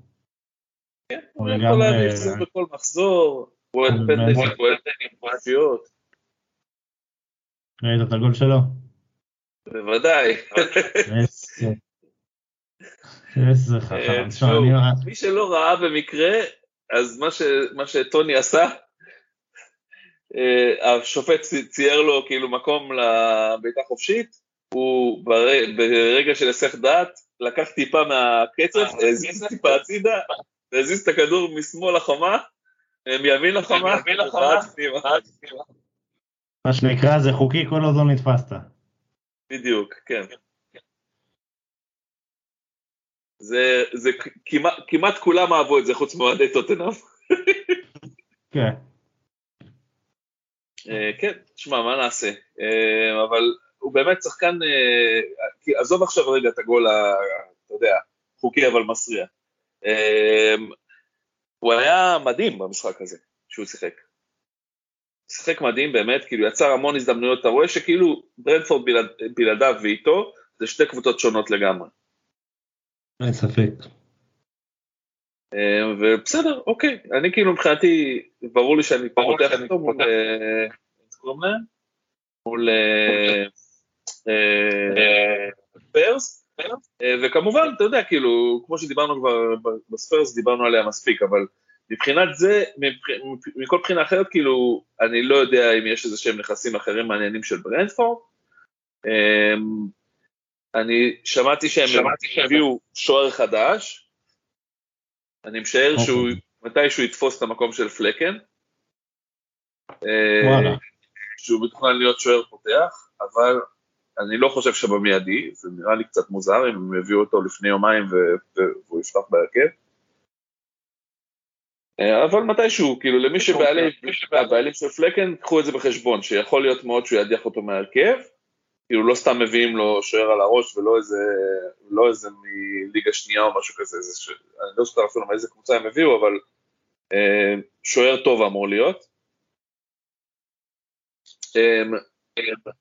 A: כן, הוא יכול להביא הפסד בכל מחזור, הוא אוהד פנדלים, הוא אוהד פנדלים,
B: ראית את הגול שלו?
A: בוודאי.
B: איזה חכם.
A: אה, מי שלא ראה במקרה, אז מה שטוני עשה, אה, השופט צייר לו כאילו מקום לבעיטה חופשית, הוא ברגע של היסח דעת, לקח טיפה מהקצף, הזיז טיפה הצידה, והזיז את הכדור משמאל לחומה, מימין לחומה,
B: מה שנקרא זה חוקי כל עוד לא נתפסת.
A: בדיוק, כן. זה, זה כמעט, כמעט כולם אהבו את זה חוץ מאוהדי טוטנאם. (laughs)
B: כן.
A: אה, כן, תשמע, מה נעשה? אה, אבל הוא באמת שחקן, אה, עזוב עכשיו רגע את הגול, אתה יודע, חוקי אבל מסריע. הוא היה מדהים במשחק הזה, שהוא שיחק. שיחק מדהים באמת, כאילו יצר המון הזדמנויות, אתה רואה שכאילו ברנפורד בלעד, בלעדיו ואיתו, זה שתי קבוצות שונות לגמרי.
B: אין ספק.
A: אה, ובסדר, אוקיי, אני כאילו מבחינתי, ברור לי שאני פותח אותו מול, מול פרס, אה, וכמובן, אתה יודע, כאילו, כמו שדיברנו כבר בספרס, דיברנו עליה מספיק, אבל מבחינת זה, מכל בחינה אחרת, כאילו, אני לא יודע אם יש איזה שהם נכסים אחרים מעניינים של ברנדפורד. אמ, אני שמעתי שהם הביאו שוער חדש, אני משער אוקיי. שהוא, מתישהו יתפוס את המקום של פלקן.
B: וואלה.
A: שהוא מתוכנן להיות שוער פותח, אבל אני לא חושב שבמיידי, זה נראה לי קצת מוזר אם הם יביאו אותו לפני יומיים והוא יפתח בהרכב. אה, אבל מתישהו, כאילו למי שבעלים של פלקן, קחו את זה בחשבון, שיכול להיות מאוד שהוא ידיח אותו מהרכב, כאילו לא סתם מביאים לו שוער על הראש ולא איזה, לא איזה מליגה שנייה או משהו כזה, זה ש... אני לא זוכר אפילו מאיזה קבוצה הם הביאו, אבל אה, שוער טוב אמור להיות. אה,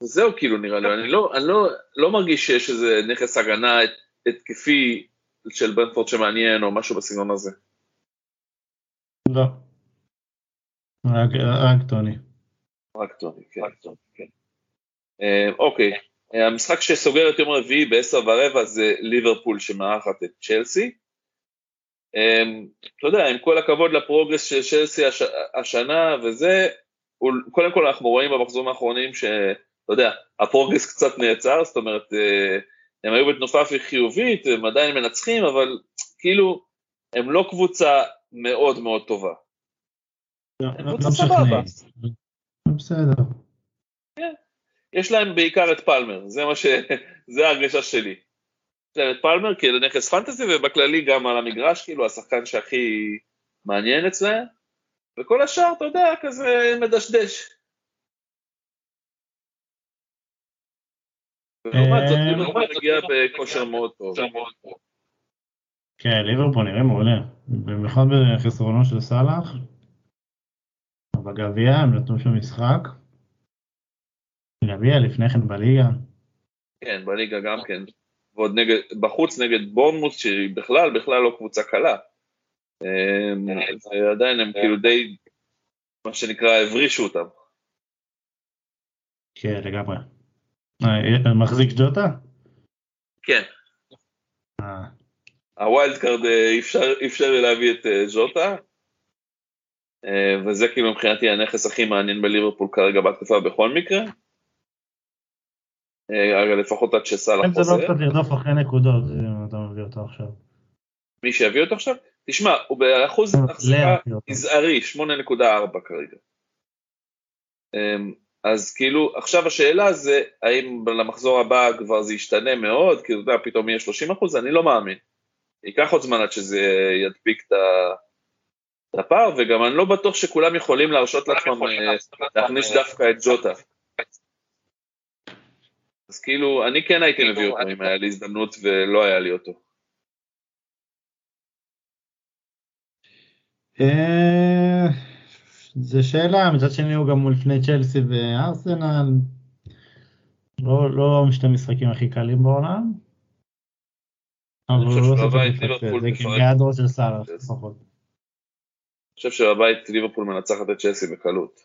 A: זהו כאילו נראה לי, אני, לא, אני לא, לא מרגיש שיש איזה נכס הגנה התקפי של ברנפורד שמעניין או משהו בסגנון הזה.
B: לא. רק, רק טוני.
A: רק טוני, כן. רק טוני, כן. אה, אוקיי, אה, המשחק שסוגר את יום רביעי ב-10 ורבע זה ליברפול שמארחת את צ'לסי. אה, אתה יודע, עם כל הכבוד ל progress של צ'לסי הש... השנה וזה, קודם כל אנחנו רואים במחזורים האחרונים שאתה יודע, ה progress קצת נעצר, זאת אומרת, הם היו בתנופה חיובית, הם עדיין מנצחים, אבל כאילו, הם לא קבוצה מאוד מאוד טובה.
B: לא, סבבה. בסדר.
A: כן. יש להם בעיקר את פלמר, זה מה ש... (laughs) זה ההרגשה שלי. יש להם את פלמר כאילו נכס פנטזי ובכללי גם על המגרש, כאילו השחקן שהכי מעניין אצלהם, וכל השאר, אתה יודע, כזה מדשדש. ולעומת זאת, ליברפול אה, מגיע בכושר מאוד טוב.
B: כן, ליברפול נראה מעולה, במיוחד בחסרונו של סאלח. בגביע הם נתנו שם משחק. גביע לפני כן בליגה.
A: כן, בליגה גם כן. ועוד נגד, בחוץ נגד בורנמות', שהיא בכלל, בכלל לא קבוצה קלה. אמ, ועדיין הם כאילו די, מה שנקרא, הברישו אותם.
B: כן, לגמרי. אה, מחזיק ז'וטה?
A: כן. ה wild card אה, אפשר לי להביא את אה, ז'וטה, אה, וזה כאילו מבחינתי הנכס הכי מעניין בליברפול כרגע בהתקפה בכל מקרה. לפחות עד שסאלח
B: חוזר. אם זה לא קצת לרדוף אחרי נקודות, אם אתה מביא אותו עכשיו.
A: מי שיביא אותו עכשיו? תשמע, הוא באחוז החזקה מזערי, 8.4 כרגע. אז כאילו, עכשיו השאלה זה, האם למחזור הבא כבר זה ישתנה מאוד, כי אתה יודע, פתאום יהיה 30 אחוז, אני לא מאמין. ייקח עוד זמן עד שזה ידביק את הפער, וגם אני לא בטוח שכולם יכולים להרשות לעצמם אה, להכניס דווקא את ג'וטה. אז כאילו, אני כן הייתי מביא אותו אם היה לי הזדמנות ולא היה לי אותו.
B: אה, זה שאלה, מצד שני הוא גם לפני צ'לסי וארסנל. לא, לא שתי משחקים הכי קלים בעולם. אבל הוא לא עושה את זה, זה כגדרו של סאלח לפחות.
A: אני חושב שבבית ליברפול מנצחת את צ'לסי בקלות.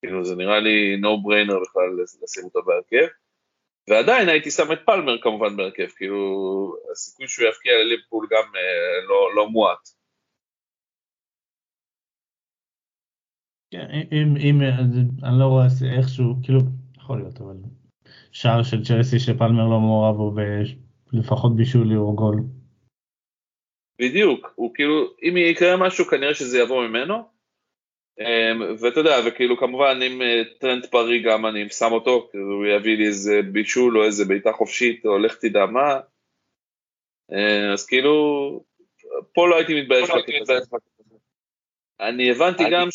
A: כאילו זה נראה לי no brainer בכלל לשים אותו בהרכב. ועדיין הייתי שם את פלמר כמובן בהרכב, כאילו הסיכוי שהוא יפקיע לליברפול גם אה, לא, לא מועט.
B: כן, אם, אם, אני לא רואה איכשהו, כאילו, יכול להיות, אבל שער של צ'לסי שפלמר לא מעורב בו לפחות בישול או גול.
A: בדיוק, הוא כאילו, אם יקרה משהו כנראה שזה יבוא ממנו, אמ, ואתה יודע, וכאילו כמובן אם אה, טרנד פארי גם אני שם אותו, כאילו הוא יביא לי איזה בישול או איזה בעיטה חופשית או לך תדע מה, אה, אז כאילו, פה לא הייתי מתבייש לא אני הבנתי גם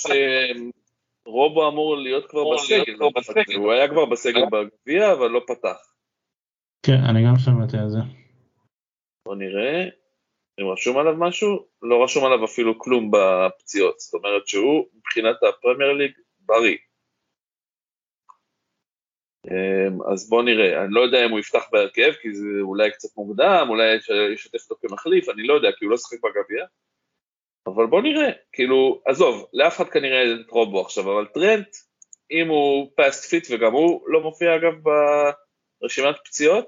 A: שרובו אמור להיות כבר בסגל, הוא היה כבר בסגל בגביע אבל לא פתח.
B: כן, אני גם שמעתי על זה.
A: בוא נראה. אם רשום עליו משהו, לא רשום עליו אפילו כלום בפציעות, זאת אומרת שהוא מבחינת הפרמייר ליג בריא. אמ, אז בוא נראה, אני לא יודע אם הוא יפתח בהרכב, כי זה אולי קצת מוקדם, אולי שיתף אותו כמחליף, אני לא יודע, כי הוא לא שחק בגביע, אבל בוא נראה, כאילו, עזוב, לאף אחד כנראה אין את רובו עכשיו, אבל טרנט, אם הוא פאסט fit וגם הוא לא מופיע אגב ברשימת פציעות,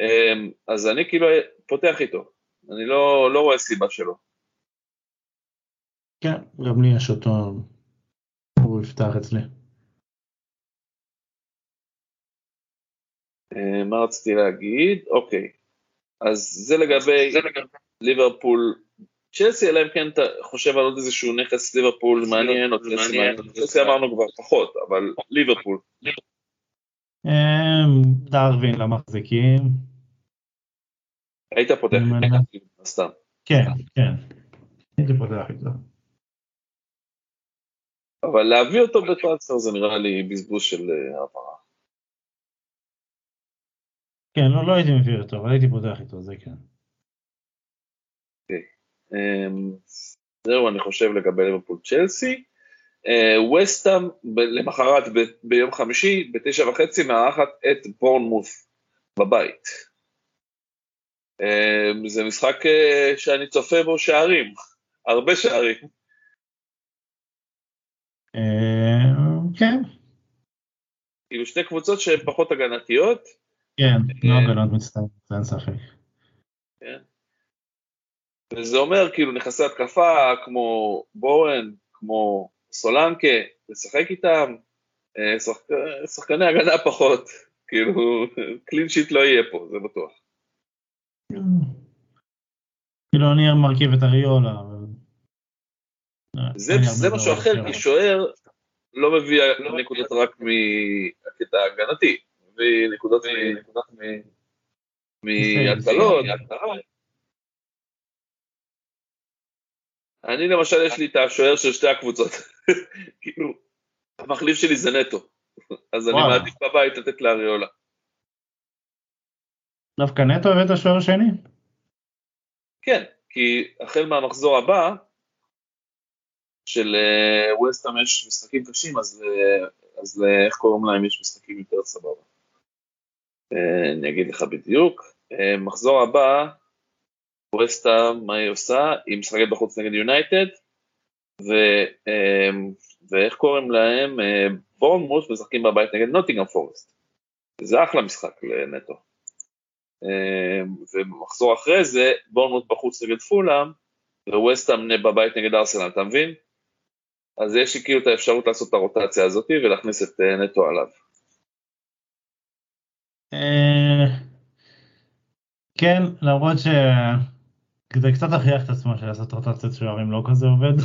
A: אמ, אז אני כאילו פותח איתו. אני לא, לא רואה סיבה שלא.
B: כן, גם לי יש אותו, הוא יפתח אצלי.
A: אה, מה רציתי להגיד? אוקיי, אז זה לגבי ליברפול צ'לסי, אלא אם כן אתה חושב על עוד איזשהו נכס ליברפול מעניין, או צ'לסי מעניין, צ'לסי אמרנו כבר פחות, אבל ליברפול.
B: אה, דרווין למחזיקים.
A: היית פותח סתם.
B: כן, כן. הייתי פותח איתו.
A: אבל להביא אותו בטרנספר זה נראה לי בזבוז של אה, העברה.
B: כן, לא, לא הייתי מביא אותו, אבל הייתי פותח איתו, זה כן.
A: אמ, זהו, אני חושב לגבי ליברפול צ'לסי. ווסטאם למחרת ביום חמישי, בתשע וחצי, מארחת את בורנמוס בבית. אמ, זה משחק אה, שאני צופה בו שערים, הרבה שערים.
B: אמ, כן.
A: כאילו שתי קבוצות שהן פחות הגנתיות.
B: כן, לא אה, הגנות מצטערות, אין ספק.
A: וזה אומר כאילו נכסי התקפה כמו בורן, כמו סולנקה, לשחק איתם, אה, שחקני הגנה פחות, (laughs) כאילו קלין שיט לא יהיה פה, זה בטוח.
B: כאילו אני מרכיב את אריולה, אבל...
A: זה משהו אחר, כי שוער לא מביא נקודות רק מהקטע ההגנתי, מביא נקודות מהקלות. אני למשל יש לי את השוער של שתי הקבוצות, (laughs) כאילו, המחליף שלי זה נטו, אז אני מעדיף בבית לתת לאריולה.
B: דווקא נטו הבאת שוער שני?
A: כן, כי החל מהמחזור הבא, של אה, ווסטהאם יש משחקים קשים, אז, אה, אז איך קוראים להם יש משחקים יותר סבבה. אה, אני אגיד לך בדיוק. מחזור הבא, ווסטהאם, מה היא עושה? היא משחקת בחוץ נגד יונייטד, ואיך קוראים להם? בורנמוס משחקים בבית נגד נוטינגרם פורסט. זה אחלה משחק לנטו. אמ, ומחזור אחרי זה בורנמוט בחוץ נגד פולאם וווסטהאם בבית נגד ארסנל, אתה מבין? אז יש לי כאילו את האפשרות לעשות את הרוטציה הזאת ולהכניס את אה, נטו עליו.
B: אה, כן, למרות שזה קצת הכריח את עצמו שלעשות רוטציית שוערים לא כזה עובד.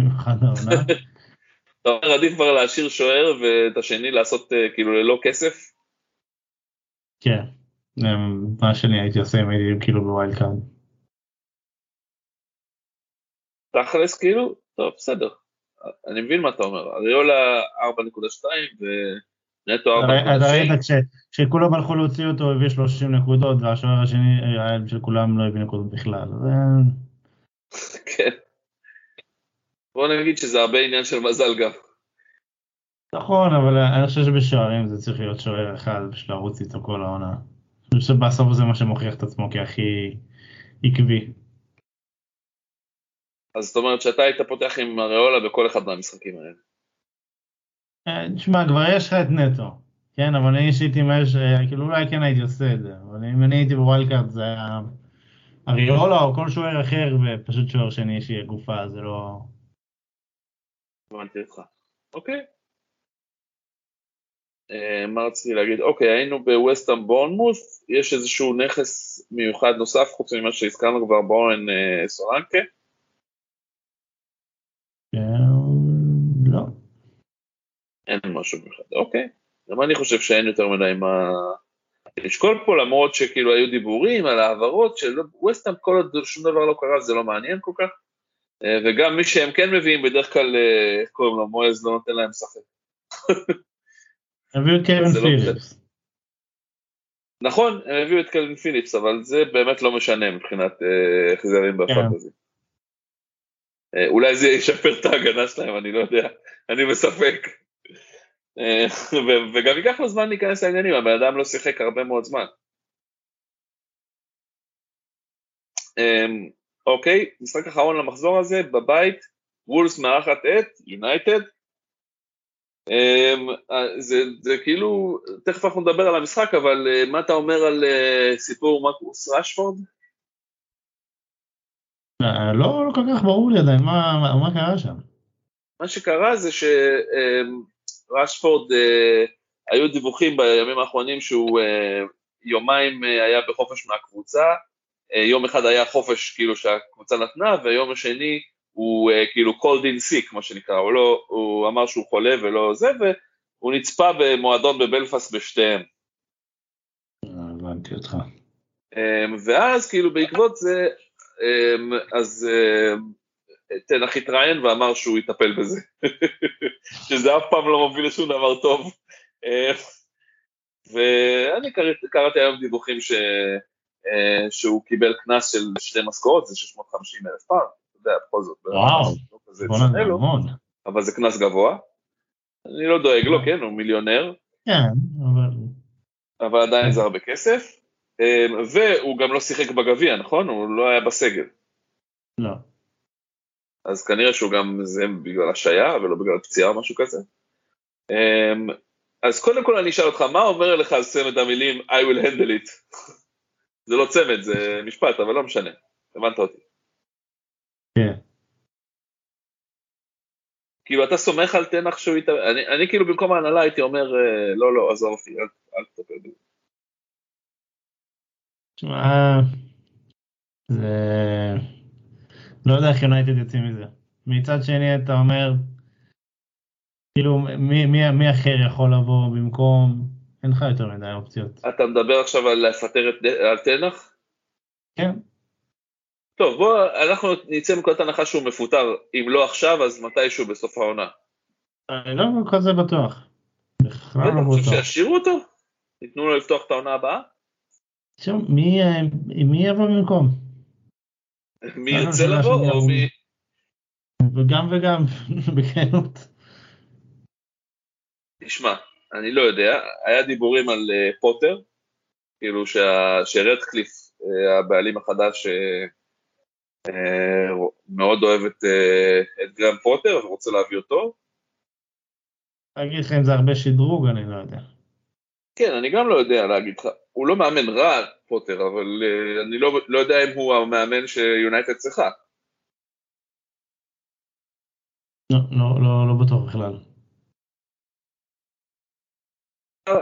B: במיוחד העונה.
A: אתה אומר עדיף כבר להשאיר שוער ואת השני לעשות אה, כאילו ללא כסף?
B: כן. מה שאני הייתי עושה אם הייתי כאילו ב wild card.
A: תכלס כאילו, טוב בסדר, אני מבין מה אתה אומר, אריולה 4.2 ונטו 4.6.
B: אתה ראית כשכולם הלכו להוציא אותו הוא הביא 30 נקודות והשוער השני של כולם לא הביא נקודות בכלל.
A: כן. בוא נגיד שזה הרבה עניין של מזל גם.
B: נכון, אבל אני חושב שבשוערים זה צריך להיות שוער אחד בשביל לרוץ איתו כל העונה. אני חושב שבסוף זה מה שמוכיח את עצמו כהכי עקבי.
A: אז זאת אומרת שאתה היית פותח עם אריולה בכל אחד מהמשחקים האלה.
B: אה, תשמע, כבר יש לך את נטו, כן, אבל אני אישית עם אש, כאילו אולי כן הייתי עושה את זה, אבל אם אני הייתי בווילד זה היה אריולה או כל שוער אחר, ופשוט שוער שני שיהיה גופה, זה לא...
A: הבנתי אותך. אוקיי. אה, מה רציתי להגיד? אוקיי, היינו בווסטהאם בורנמוס, יש איזשהו נכס מיוחד נוסף, חוץ ממה שהזכרנו כבר, בורן אה, סורנקה? אין משהו מיוחד, אוקיי. גם אני חושב שאין יותר מדי מה לשקול פה, למרות שכאילו היו דיבורים על העברות של ווסטהאם, כל עוד שום דבר לא קרה זה לא מעניין כל כך. אה, וגם מי שהם כן מביאים בדרך כלל, איך קוראים לו, מועז לא נותן להם לשחק. (laughs)
B: הביאו את קווין לא פיליפס.
A: נכון, הם הביאו את קווין פיליפס, אבל זה באמת לא משנה מבחינת אה, החזרים בפנטזי. אה, אולי זה ישפר את ההגנה שלהם, אני לא יודע, אני בספק. אה, (laughs) וגם ייקח לו זמן להיכנס לעניינים, הבן אדם לא שיחק הרבה מאוד זמן. אוקיי, משחק אחרון למחזור הזה, בבית, וולס מארחת את יונייטד, אמ, אה, זה, זה כאילו, תכף אנחנו נדבר על המשחק, אבל אה, מה אתה אומר על סיפור מקוס רשפורד?
B: לא, לא כל כך ברור לי עדיין, מה, מה קרה שם?
A: מה שקרה זה שרשפורד, היו דיווחים בימים האחרונים שהוא יומיים היה בחופש מהקבוצה, יום אחד היה חופש כאילו שהקבוצה נתנה, והיום השני הוא uh, כאילו called in sick, מה שנקרא, הוא, לא, הוא אמר שהוא חולה ולא זה, והוא נצפה במועדון בבלפאסט בשתיהם.
B: אה, הבנתי אותך.
A: Um, ואז כאילו בעקבות זה, um, אז תנח התראיין ואמר שהוא יטפל בזה, (laughs) שזה אף פעם לא מוביל לשום דבר טוב. (laughs) ואני קראתי, קראתי היום דיווחים ש, uh, שהוא קיבל קנס של שתי משכורות, זה 650 אלף פעם. יודע, בכל זאת.
B: וואו, בוא נדבר המון.
A: אבל זה קנס גבוה. אני לא דואג לו, כן, הוא מיליונר.
B: כן, אבל...
A: אבל עדיין זה הרבה כסף. אמ, והוא גם לא שיחק בגביע, נכון? הוא לא היה בסגל.
B: לא.
A: אז כנראה שהוא גם, זה בגלל השעיה ולא בגלל פציעה או משהו כזה. אמ, אז קודם כל אני אשאל אותך, מה אומר לך על צמד המילים I will handle it? (laughs) זה לא צמד, זה משפט, אבל לא משנה, הבנת אותי.
B: כן.
A: כאילו אתה סומך על תנח שהוא יתאמן, אני, אני כאילו במקום ההנהלה הייתי אומר אה, לא לא עזוב אותי אל, אל תטפל בזה.
B: תשמע, זה... לא יודע איך יונייטד יוצאים מזה. מצד שני אתה אומר, כאילו מי, מי, מי אחר יכול לבוא במקום, אין לך יותר מדי אופציות.
A: אתה מדבר עכשיו על לפטר את על תנח?
B: כן.
A: טוב, בוא, אנחנו נצא מנקודת הנחה שהוא מפוטר, אם לא עכשיו, אז מתישהו בסוף העונה.
B: אני לא כזה בטוח.
A: בכלל לא בטוח. שישאירו אותו? ייתנו לו לפתוח את העונה הבאה?
B: מי, מי יבוא במקום?
A: מי ירצה לבוא או מי...
B: וגם וגם, (laughs) בכנות.
A: תשמע, אני לא יודע, היה דיבורים על uh, פוטר, כאילו שרדקליף, uh, הבעלים החדש, uh, אה, מאוד אוהב את, אה, את גרם פוטר ורוצה להביא אותו.
B: אגיד לך אם זה הרבה שדרוג, אני לא יודע.
A: כן, אני גם לא יודע להגיד לך. הוא לא מאמן רע, פוטר, אבל uh, אני לא, לא יודע אם הוא המאמן שיונייטד צריכה.
B: לא, לא, לא, לא בטוח בכלל.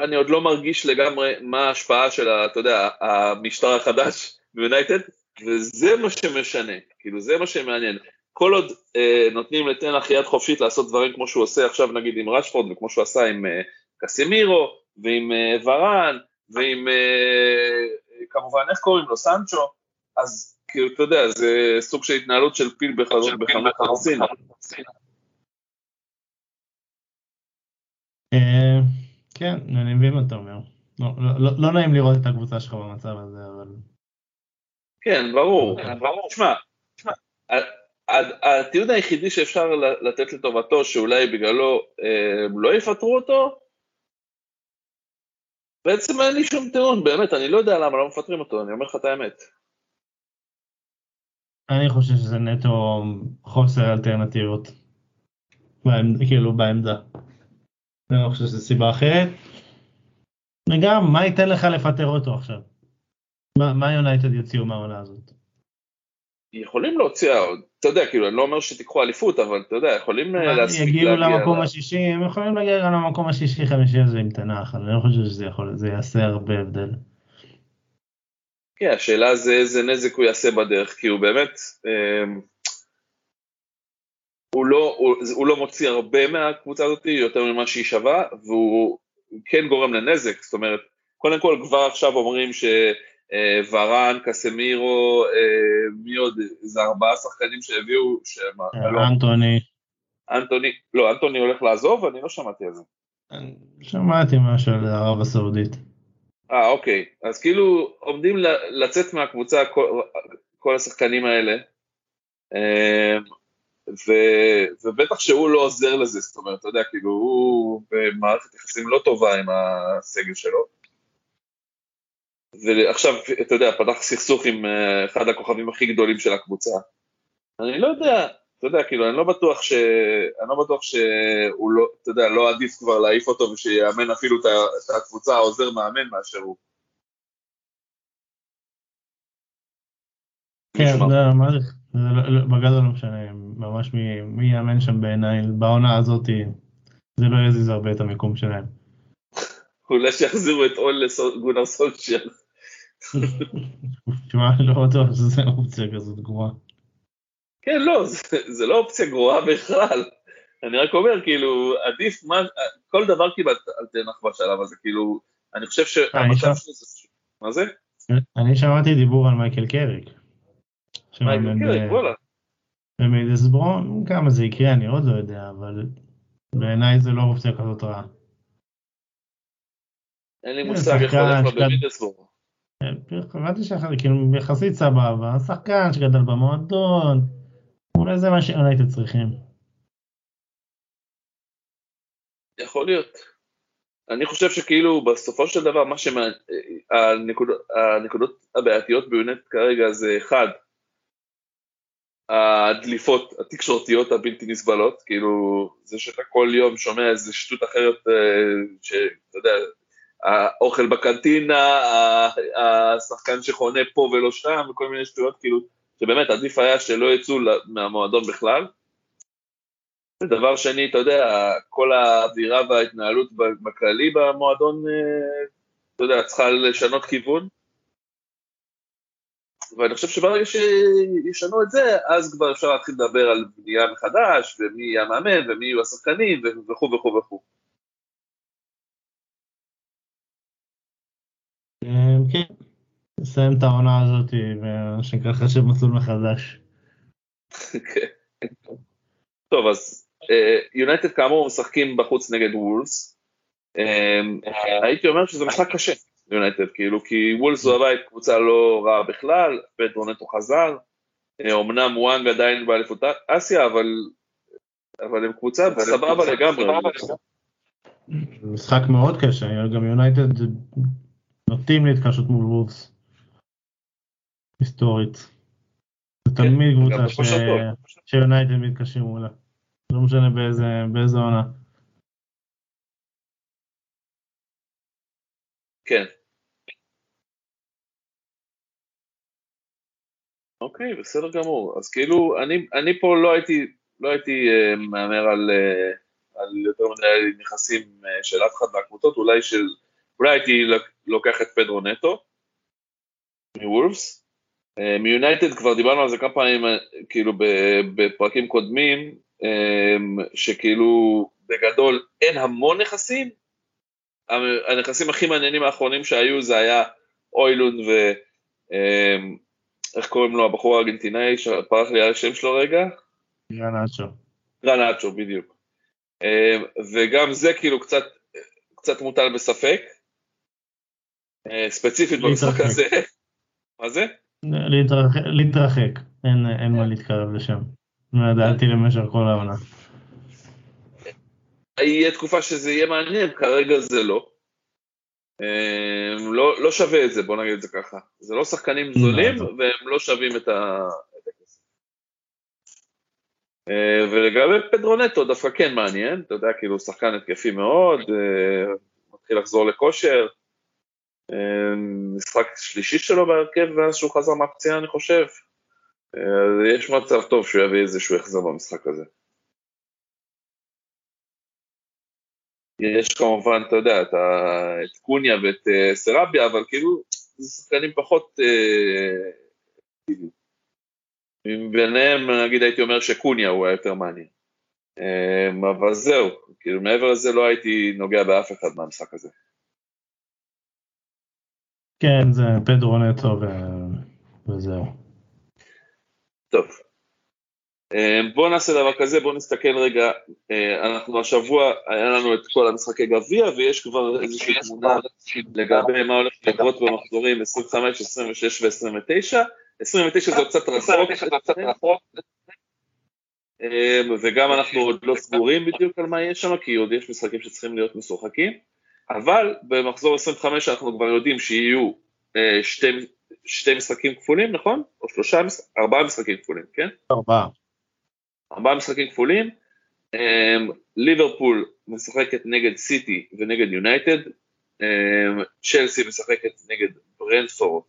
A: אני עוד לא מרגיש לגמרי מה ההשפעה של, אתה יודע, המשטר החדש ביונייטד, וזה מה שמשנה, כאילו זה מה שמעניין. כל עוד אה, נותנים לתנח יד חופשית לעשות דברים כמו שהוא עושה עכשיו נגיד עם רשפורד וכמו שהוא עשה עם אה, קסימירו ועם אה, ורן ועם אה, כמובן, איך קוראים לו, סנצ'ו, אז כאילו, אתה יודע, זה סוג של התנהלות של פיל בחנות חרסין.
B: אה, כן, אני מבין מה אתה אומר. לא, לא, לא, לא נעים לראות את הקבוצה שלך במצב הזה, אבל...
A: כן, ברור. תשמע, הטיעון היחידי שאפשר לתת לטובתו, שאולי בגללו לא יפטרו אותו, בעצם אין לי שום טיעון, באמת, אני לא יודע למה לא מפטרים אותו, אני אומר לך את האמת.
B: אני חושב שזה נטו חוסר אלטרנטיבות, כאילו בעמדה. אני לא חושב שזו סיבה אחרת. וגם, מה ייתן לך לפטר אותו עכשיו? מה, יונייטד יוציאו מהעונה הזאת?
A: יכולים להוציא עוד, אתה יודע, כאילו, אני לא אומר שתיקחו אליפות, אבל אתה יודע, יכולים אה,
B: להספיק להגיע... יגיעו למקום השישי, הם יכולים להגיע גם למקום השישי חמישי הזה עם תנ"ך, אני לא חושב שזה יכול, זה יעשה הרבה הבדל.
A: כן, השאלה זה איזה נזק הוא יעשה בדרך, כי הוא באמת, אה, הוא לא, הוא, הוא לא מוציא הרבה מהקבוצה הזאת, יותר ממה שהיא שווה, והוא כן גורם לנזק, זאת אומרת, קודם כל כבר עכשיו אומרים ש... אה, ורן, קסמירו, אה, מי עוד, איזה ארבעה שחקנים שהביאו, שהם...
B: אה, לא- אנטוני.
A: אנטוני, לא, אנטוני הולך לעזוב? אני לא שמעתי על זה.
B: שמעתי משהו על ערב הסעודית.
A: אה, אוקיי. אז כאילו עומדים לצאת מהקבוצה כל, כל השחקנים האלה, ו, ובטח שהוא לא עוזר לזה, זאת אומרת, אתה יודע, כאילו הוא במערכת יחסים לא טובה עם הסגל שלו. ועכשיו, אתה יודע, פתח סכסוך עם אה, אחד הכוכבים הכי גדולים של הקבוצה. אני לא יודע, אתה יודע, כאילו, אני לא בטוח ש... אני לא בטוח שהוא לא, אתה יודע, לא עדיף כבר להעיף אותו ושיאמן אפילו את הקבוצה העוזר מאמן מאשר הוא.
B: כן, זה מה זה, לא, לא, בגדול לא משנה, ממש מי יאמן שם בעיניי, בעונה הזאת זה לא יזיז הרבה את המיקום שלהם.
A: אולי שיחזירו את אול לגונר סולצ'ר.
B: תשמע, לא בטוח שזה אופציה כזאת גרועה.
A: כן, לא, זה לא אופציה גרועה בכלל. אני רק אומר, כאילו, עדיף, מה, כל דבר קיבלת על תנח בשלב הזה, כאילו, אני חושב שהמצב שלו זה... מה זה?
B: אני שמעתי דיבור על מייקל קריק.
A: מייקל קריק, וואלה.
B: במידסברון, כמה זה יקרה אני עוד לא יודע, אבל בעיניי זה לא אופציה כזאת רעה.
A: אין לי מושג איך הולך לו במידסבורג.
B: הבנתי כאילו יחסית סבבה, שחקן שגדל במועדון, אולי זה מה שיונייטד צריכים.
A: יכול להיות. אני חושב שכאילו בסופו של דבר מה שמה... הנקודות, הנקודות הבעייתיות ביונייטד כרגע זה אחד, הדליפות התקשורתיות הבלתי נסבלות, כאילו זה שאתה כל יום שומע איזה שטות אחרת אה, שאתה יודע, האוכל בקנטינה, השחקן שחונה פה ולא שם, וכל מיני שטויות, כאילו, שבאמת עדיף היה שלא יצאו מהמועדון בכלל. ודבר שני, אתה יודע, כל האווירה וההתנהלות בכללי במועדון, אה, אתה יודע, צריכה לשנות כיוון. ואני חושב שברגע שישנו את זה, אז כבר אפשר להתחיל לדבר על בנייה מחדש, ומי יהיה המאמן, ומי יהיו השחקנים, וכו' וכו' וכו'.
B: כן, נסיים את העונה הזאת ומה שנקרא חשב מסלול מחדש. (laughs)
A: טוב אז יונייטד כאמור משחקים בחוץ נגד וולס. הייתי אומר שזה משחק קשה יונייטד כאילו כי וולס זו הבית קבוצה לא רעה בכלל, פדרו נטו חזר, אמנם וואנג עדיין באליפות אסיה אבל אבל הם קבוצה סבבה לגמרי.
B: משחק מאוד קשה, גם יונייטד נוטים להתקשות מול וולפס. היסטורית. זה כן, תמיד קבוצה שיונייטד מתקשים מולה. לא משנה באיזה עונה.
A: כן. אוקיי, בסדר גמור. אז כאילו, אני, אני פה לא הייתי, לא הייתי uh, מהמר על, uh, על יותר מדי נכסים uh, של אף אחד מהקבוצות, אולי של אולי הייתי לוקח את פדרו נטו מוולפס. אה, מיונייטד כבר דיברנו על זה כמה פעמים, אה, כאילו בפרקים קודמים, אה, שכאילו בגדול אין המון נכסים, הנכסים הכי מעניינים האחרונים שהיו זה היה אוילון ו... איך קוראים לו הבחור הארגנטינאי שפרח לי על השם שלו רגע?
B: גרנצ'ו.
A: גרנצ'ו, בדיוק. וגם זה כאילו קצת, קצת מוטל בספק. אה, ספציפית במשחק הזה. מה זה?
B: להתרחק. אין, מה להתקרב לשם. לא ידעתי למשך כל העונה.
A: יהיה תקופה שזה יהיה מעניין, כרגע זה לא. אמ, לא, לא שווה את זה, בוא נגיד את זה ככה. זה לא שחקנים זולים, והם לא שווים את הכסף. אה, ולגבי פדרונטו דווקא כן מעניין, אתה יודע, כאילו שחקן התקפי מאוד, אה, מתחיל לחזור לכושר. אה, משחק שלישי שלו בהרכב ואז שהוא חזר מהפציעה אני חושב. יש מצב טוב שהוא יביא איזשהו החזר במשחק הזה. יש כמובן, אתה יודע, את, קוניה ואת uh, סרביה, אבל כאילו, זה שחקנים פחות... Uh, ביניהם, נגיד, הייתי אומר שקוניה הוא היה יותר מעניין. Um, אבל זהו, כאילו, מעבר לזה לא הייתי נוגע באף אחד מהמשחק הזה.
B: כן, זה פדרו נטו ו... וזהו.
A: טוב, אמ, בואו נעשה דבר כזה, בואו נסתכל רגע, אה, אנחנו השבוע, היה לנו את כל המשחקי גביע ויש כבר איזושהי תמונה לגבי מה הולך לקרות במחזורים 25, 26 ו-29, 29 זה קצת רחוק, אמ, וגם אנחנו עוד לא סגורים בדיוק על מה יש שם, כי עוד יש משחקים שצריכים להיות משוחקים, אבל במחזור 25 אנחנו כבר יודעים שיהיו אה, שתי, שתי משחקים כפולים, נכון? או שלושה, ארבעה משחקים כפולים, כן?
B: ארבעה.
A: ארבעה משחקים כפולים, אמ, ליברפול משחקת נגד סיטי ונגד יונייטד, אמ, צ'לסי משחקת נגד ברנטפורד,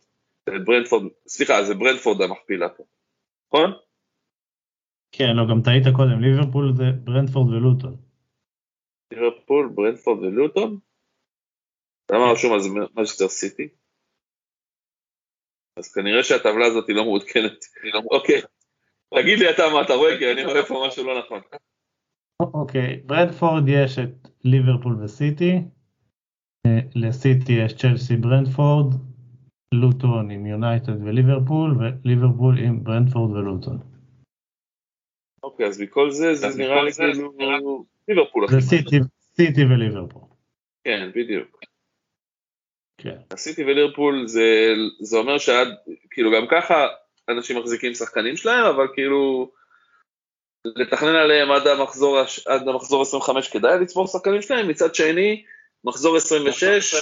A: ברנטפורד, סליחה, זה ברנטפורד המכפילה פה, נכון?
B: כן, לא, גם טעית קודם, ליברפול זה ברנטפורד ולוטון.
A: ליברפול, ברנטפורד ולוטון? למה רשום אז מנצ'סטר סיטי? אז כנראה שהטבלה הזאת היא לא מעודכנת. אוקיי. תגיד לי אתה מה אתה רואה, כי אני רואה פה משהו לא נכון.
B: אוקיי, ברנטפורד יש את ליברפול וסיטי, אה, לסיטי יש צ'לסי ברנדפורד, לוטון עם יונייטד וליברפול, וליברפול עם ברנדפורד ולוטון.
A: אוקיי, אז מכל זה, זה נראה לי כאילו ליברפול.
B: זה סיטי וליברפול.
A: כן, בדיוק.
B: כן.
A: הסיטי וליברפול זה אומר שעד, כאילו גם ככה אנשים מחזיקים שחקנים שלהם, אבל כאילו לתכנן עליהם עד המחזור, עד המחזור 25 כדאי לצבור שחקנים שלהם, מצד שני, מחזור 26,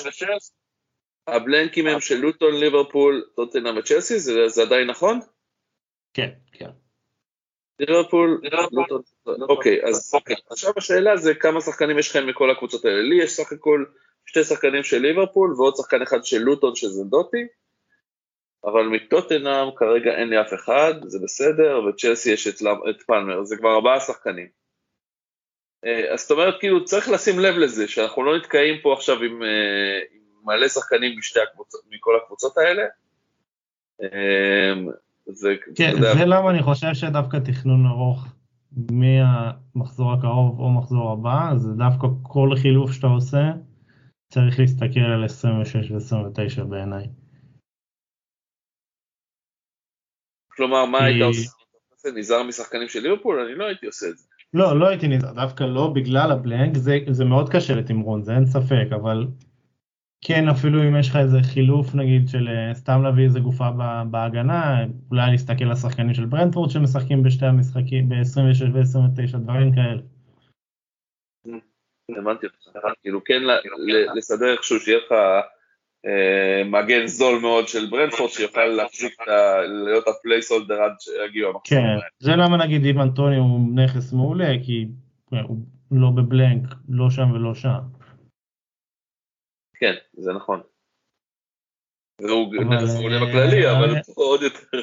A: הבלנקים הם של לוטון, ליברפול, טוטנאם וצ'לסי, זה, זה עדיין נכון?
B: כן, כן.
A: ליברפול, לוטון, אוקיי, אז. עכשיו השאלה זה כמה שחקנים יש לכם מכל הקבוצות האלה. לי יש סך הכל שתי שחקנים של ליברפול ועוד שחקן אחד של לוטון שזה דוטי. אבל מטוטנאם כרגע אין לי אף אחד, זה בסדר, וצ'לסי יש את, את פלמר, זה כבר ארבעה שחקנים. אה, אז זאת אומרת, כאילו, צריך לשים לב לזה, שאנחנו לא נתקעים פה עכשיו עם, אה, עם מלא שחקנים משתי הקבוצות, מכל הקבוצות האלה.
B: אה, זה, כן, זה, זה למה אני חושב שדווקא תכנון ארוך מהמחזור הקרוב או מחזור הבא, זה דווקא כל חילוף שאתה עושה, צריך להסתכל על 26 ו-29 בעיניי.
A: כלומר, מה היית עושה? נזהר משחקנים של ליברפול? אני לא הייתי עושה את זה.
B: לא, לא הייתי נזהר, דווקא לא בגלל הבלנק, זה, זה מאוד קשה לתמרון, זה אין ספק, אבל כן, אפילו אם יש לך איזה חילוף נגיד של אה, סתם להביא איזה גופה בהגנה, אולי להסתכל על השחקנים של ברנדפורד שמשחקים בשתי המשחקים, ב-26 ו-29, דברים כאלה.
A: הבנתי אותך, כאילו כן לסדר איכשהו שיהיה לך אה, מגן זול מאוד של ברנטפורד שיוכל להחזיק, להיות ה placeholder עד שיגיעו
B: המחסור. כן, זה למה נגיד גם אנטוני הוא נכס מעולה, כי הוא לא ב blank, לא שם ולא שם.
A: כן, זה נכון. והוא נכס מעולה אה, בכללי, אבל הוא עוד יותר.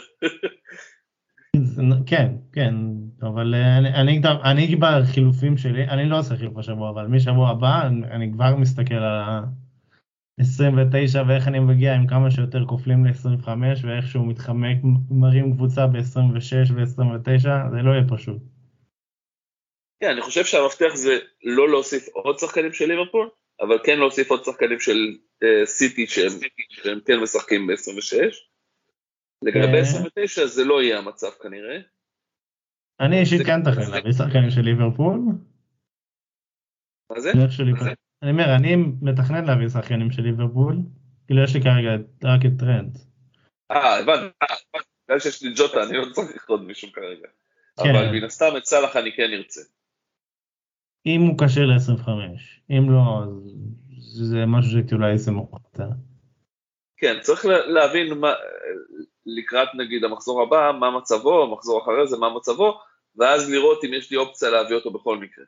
B: כן, כן, אבל אה, אני, אני בחילופים שלי, אני לא עושה חילוף השבוע, אבל משבוע הבא אני כבר מסתכל על ה... 29 ואיך אני מגיע עם כמה שיותר כופלים ל-25 ואיך שהוא מתחמק, מרים קבוצה ב-26 ו-29, זה לא יהיה פשוט.
A: כן, אני חושב שהמפתח זה לא להוסיף עוד שחקנים של ליברפול, אבל כן להוסיף עוד שחקנים של אה, סיטי שהם, שהם כן משחקים ב-26. לגבי
B: אה.
A: 29 זה לא יהיה המצב כנראה.
B: אני אישית כן מתכנן
A: זה-
B: להביא שחקנים של ליברפול.
A: מה זה?
B: אני אומר, אני מתכנן להביא שחקנים של ליברפול. כאילו יש לי כרגע רק את טרנד.
A: אה, הבנתי. בגלל שיש לי ג'וטה, אני לא צריך עוד מישהו כרגע.
B: כן.
A: אבל מן הסתם את סאלח אני כן ארצה.
B: אם הוא כשיר ל-25, אם לא, אז זה משהו שהייתי אולי אעשה יותר.
A: כן, צריך לה- להבין מה, לקראת נגיד המחזור הבא, מה מצבו, המחזור אחרי זה, מה מצבו, ואז לראות אם יש לי אופציה להביא אותו בכל מקרה.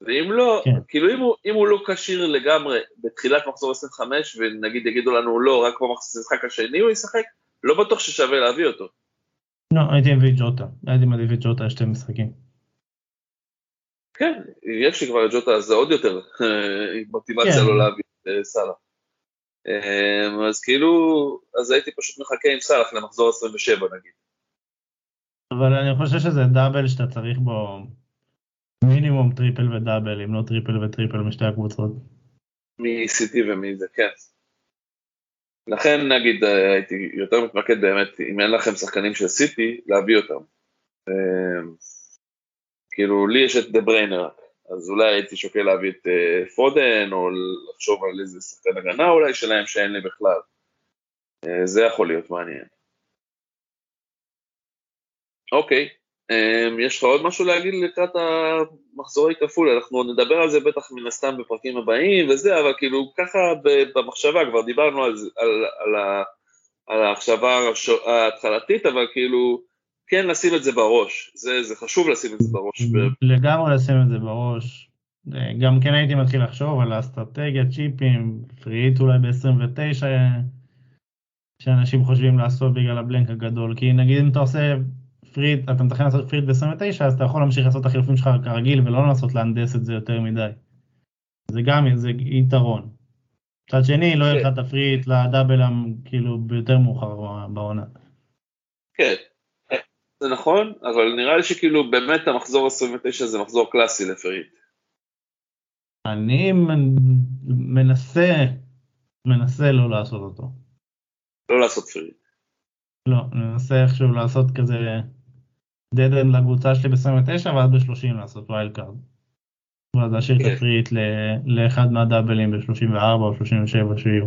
A: ואם לא,
B: כן.
A: כאילו אם הוא, אם הוא לא כשיר לגמרי בתחילת מחזור 25, ונגיד יגידו לנו לא, רק במשחק השני הוא ישחק, לא בטוח ששווה להביא אותו.
B: לא, הייתי מביא את ג'וטה. הייתי מעדיף את ג'וטה לשתי משחקים.
A: כן, יש לי כבר את ג'וטה, זה עוד יותר אה, מוטיבציה
B: כן.
A: לא להביא את אה, סאלח. אה, אז כאילו, אז הייתי פשוט מחכה עם סאלח למחזור 27 נגיד.
B: אבל אני חושב שזה double שאתה צריך בו מינימום triple ו double, אם לא triple ו triple משתי הקבוצות.
A: מסיטי ומזה, כן. לכן נגיד הייתי יותר מתמקד באמת, אם אין לכם שחקנים של סיטי, להביא אותם. אה, כאילו, לי יש את דה ברוינה, אז אולי הייתי שוקל להביא את אה, פודן, או לחשוב על איזה שחקן הגנה אולי שלהם שאין לי בכלל. אה, זה יכול להיות מעניין. אוקיי, אה, יש לך עוד משהו להגיד לקראת המחזורי כפול? אנחנו עוד נדבר על זה בטח מן הסתם בפרקים הבאים וזה, אבל כאילו ככה במחשבה כבר דיברנו על, על, על, ה- על ההחשבה ההתחלתית, אבל כאילו כן לשים את זה בראש, זה, זה חשוב לשים את זה בראש.
B: לגמרי לשים את זה בראש. אה, גם כן הייתי מתחיל לחשוב על האסטרטגיה, צ'יפים, פריט אולי ב-29, שאנשים חושבים לעשות בגלל ה blank הגדול. כי נגיד אם אתה עושה free hit, אתה מתכנן לעשות free hit ב-29, אז אתה יכול להמשיך לעשות את החילופים שלך כרגיל ולא לנסות להנדס את זה יותר מדי. זה גם, זה יתרון. מצד שני, לא יהיה לך את ה free hit ל double כאילו ביותר מאוחר בעונה.
A: כן, זה נכון, אבל נראה לי שכאילו באמת המחזור 29 זה מחזור קלאסי ל free hit.
B: אני מנ- מנסה, מנסה לא לעשות אותו.
A: לא לעשות free hit.
B: לא, אני מנסה איכשהו לעשות כזה dead end לקבוצה שלי ב-29 ואז ב-30 לעשות wild card. ואז להשאיר את
A: כן.
B: ה free hit לאחד מהדאבלים ב-34 או 37 שיהיו.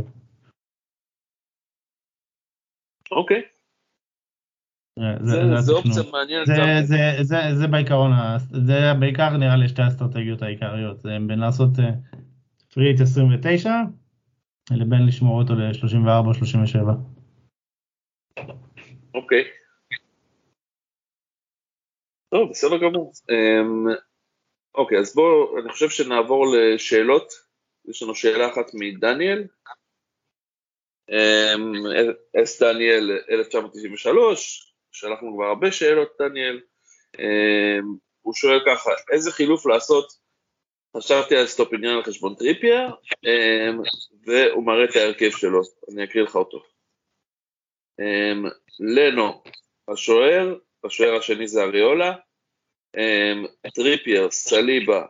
A: אוקיי, זה, זה. אופציה מעניינת.
B: בעיקרון, זה בעיקר נראה לי שתי האסטרטגיות העיקריות, זה בין לעשות אה, פריט 29 לבין לשמור אותו ל-34 או 37.
A: אוקיי. טוב, בסדר גמור. אמ, אוקיי, אז בואו, אני חושב שנעבור לשאלות. יש לנו שאלה אחת מדניאל. אמ, אס דניאל 1993, שלחנו כבר הרבה שאלות, דניאל. אמ, הוא שואל ככה, איזה חילוף לעשות? חשבתי על אסטופיניאן על חשבון טריפייר, אמ, והוא מראה את ההרכב שלו, אני אקריא לך אותו. אמ, לנו, השוער, השוער השני זה אריולה, טריפייר, סאליבה,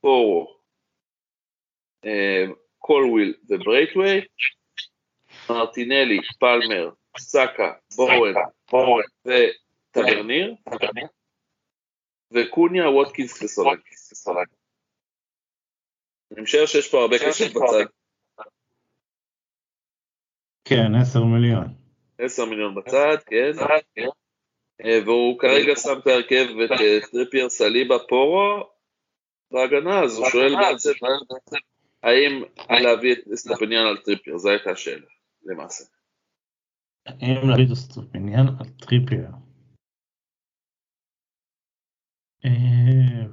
A: פורו, קולוויל וברנטווייט, מרטינלי, פלמר, סאקה, בואן, בואן וטברנייר, וקוניה, ווטקינס וסולנק. אני משער שיש פה הרבה כסף בצד,
B: כן, 10 מיליון.
A: 10 מיליון בצד, כן, אה, והוא כרגע שם את ההרכב את אה, טריפייר, סליבה, פורו. בהגנה, אז הוא שואל בעצם האם להביא את אסטופיניאן על טריפייר, זו הייתה השאלה, למעשה.
B: אם להביא את אסטופיניאן על טריפייר. אה,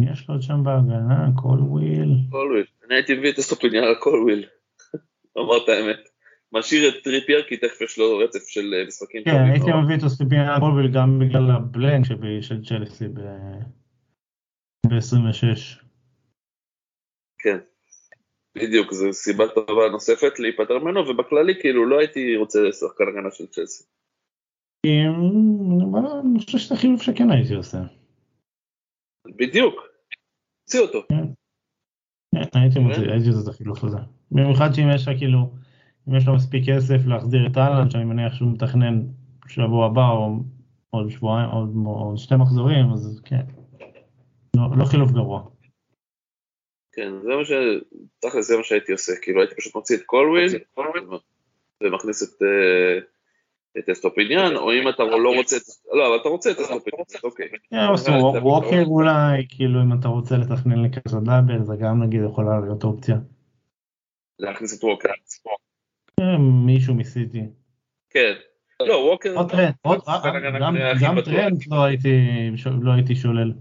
B: יש לו שם בהגנה? קולוויל?
A: קולוויל, אני הייתי מביא את אסטופיניאן על קולוויל, (laughs) אמר את האמת. משאיר את טריפייר כי תכף יש לו רצף של אה, משחקים
B: כן, הייתי. מביא את אסטופיניאן על קולוויל גם בגלל ה blank של צ'לסי ב-26.
A: כן, בדיוק, זו סיבה טובה נוספת להיפטר ממנו, ובכללי כאילו לא הייתי רוצה שחקן הגנה של צ'לסי.
B: אני חושב שזה חילוף שכן הייתי עושה.
A: בדיוק, תוציא אותו.
B: כן, הייתי מוציא, הייתי עושה את החילוף הזה. במיוחד שאם יש לך כאילו, אם יש לו מספיק כסף להחזיר את אהלן, שאני מניח שהוא מתכנן שבוע הבא או עוד שבועיים, עוד, עוד שתי מחזורים, אז כן. לא, לא חילוף גרוע.
A: כן, זה מה ש... תכל'ס זה מה שהייתי עושה, כאילו הייתי פשוט מוציא את קולוויל ומכניס את... אה, את אסטופיניאן, או אם אתה לא רוצה, לא, אבל אתה רוצה את אסטופיניאן, אוקיי.
B: כן, ווקר אולי, כאילו אם אתה רוצה לתכנן לקראת double, זה גם נגיד יכולה להיות אופציה.
A: להכניס את ווקר.
B: כן, מישהו מסיטי.
A: כן. לא, ווקר...
B: גם טרנט לא הייתי שולל.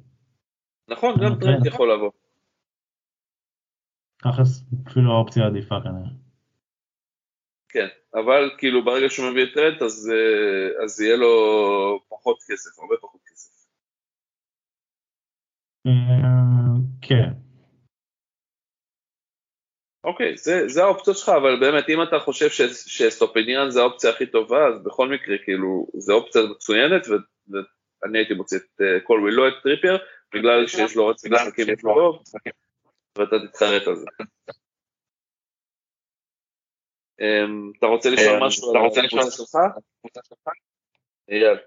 A: נכון, גם טרנט יכול לבוא.
B: ככה אפילו האופציה עדיפה כנראה.
A: כן, אבל כאילו ברגע שהוא מביא את טרנט אז, אה, אז יהיה לו פחות כסף, הרבה פחות כסף.
B: אה, כן.
A: אוקיי, זה, זה האופציות שלך, אבל באמת אם אתה חושב ש, שאסטופיניאן זה האופציה הכי טובה, אז בכל מקרה כאילו זה אופציה מצוינת ואני הייתי מוציא את אה, קולוויל, לא את טריפייר, בגלל שיש לו רצף משחקים טוב, ואתה תתחרט על זה. אמ, אתה רוצה לשאול אמ, משהו על הקבוצה שלך? אייל.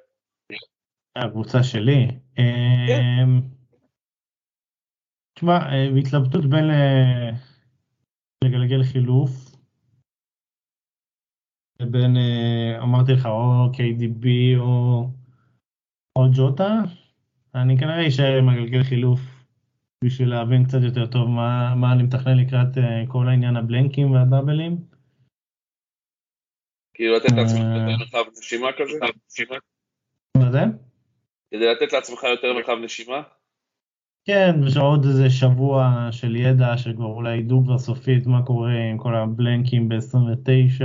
B: הקבוצה שלי? כן. אמ, תשמע, אה, בהתלבטות בין אה, לגלגל חילוף לבין, אה, אמרתי לך, או KDB או, או ג'וטה, אני כנראה אשאר עם הגלגל חילוף בשביל להבין קצת יותר טוב מה, מה אני מתכנן לקראת כל העניין הבלנקים והדאבלים.
A: כאילו לתת לעצמך אה. יותר מרחב נשימה כזה?
B: מה זה?
A: כדי לתת לעצמך יותר מרחב נשימה?
B: כן, ושעוד איזה שבוע של ידע שכבר אולי ידעו כבר סופית מה קורה עם כל הבלנקים ב-29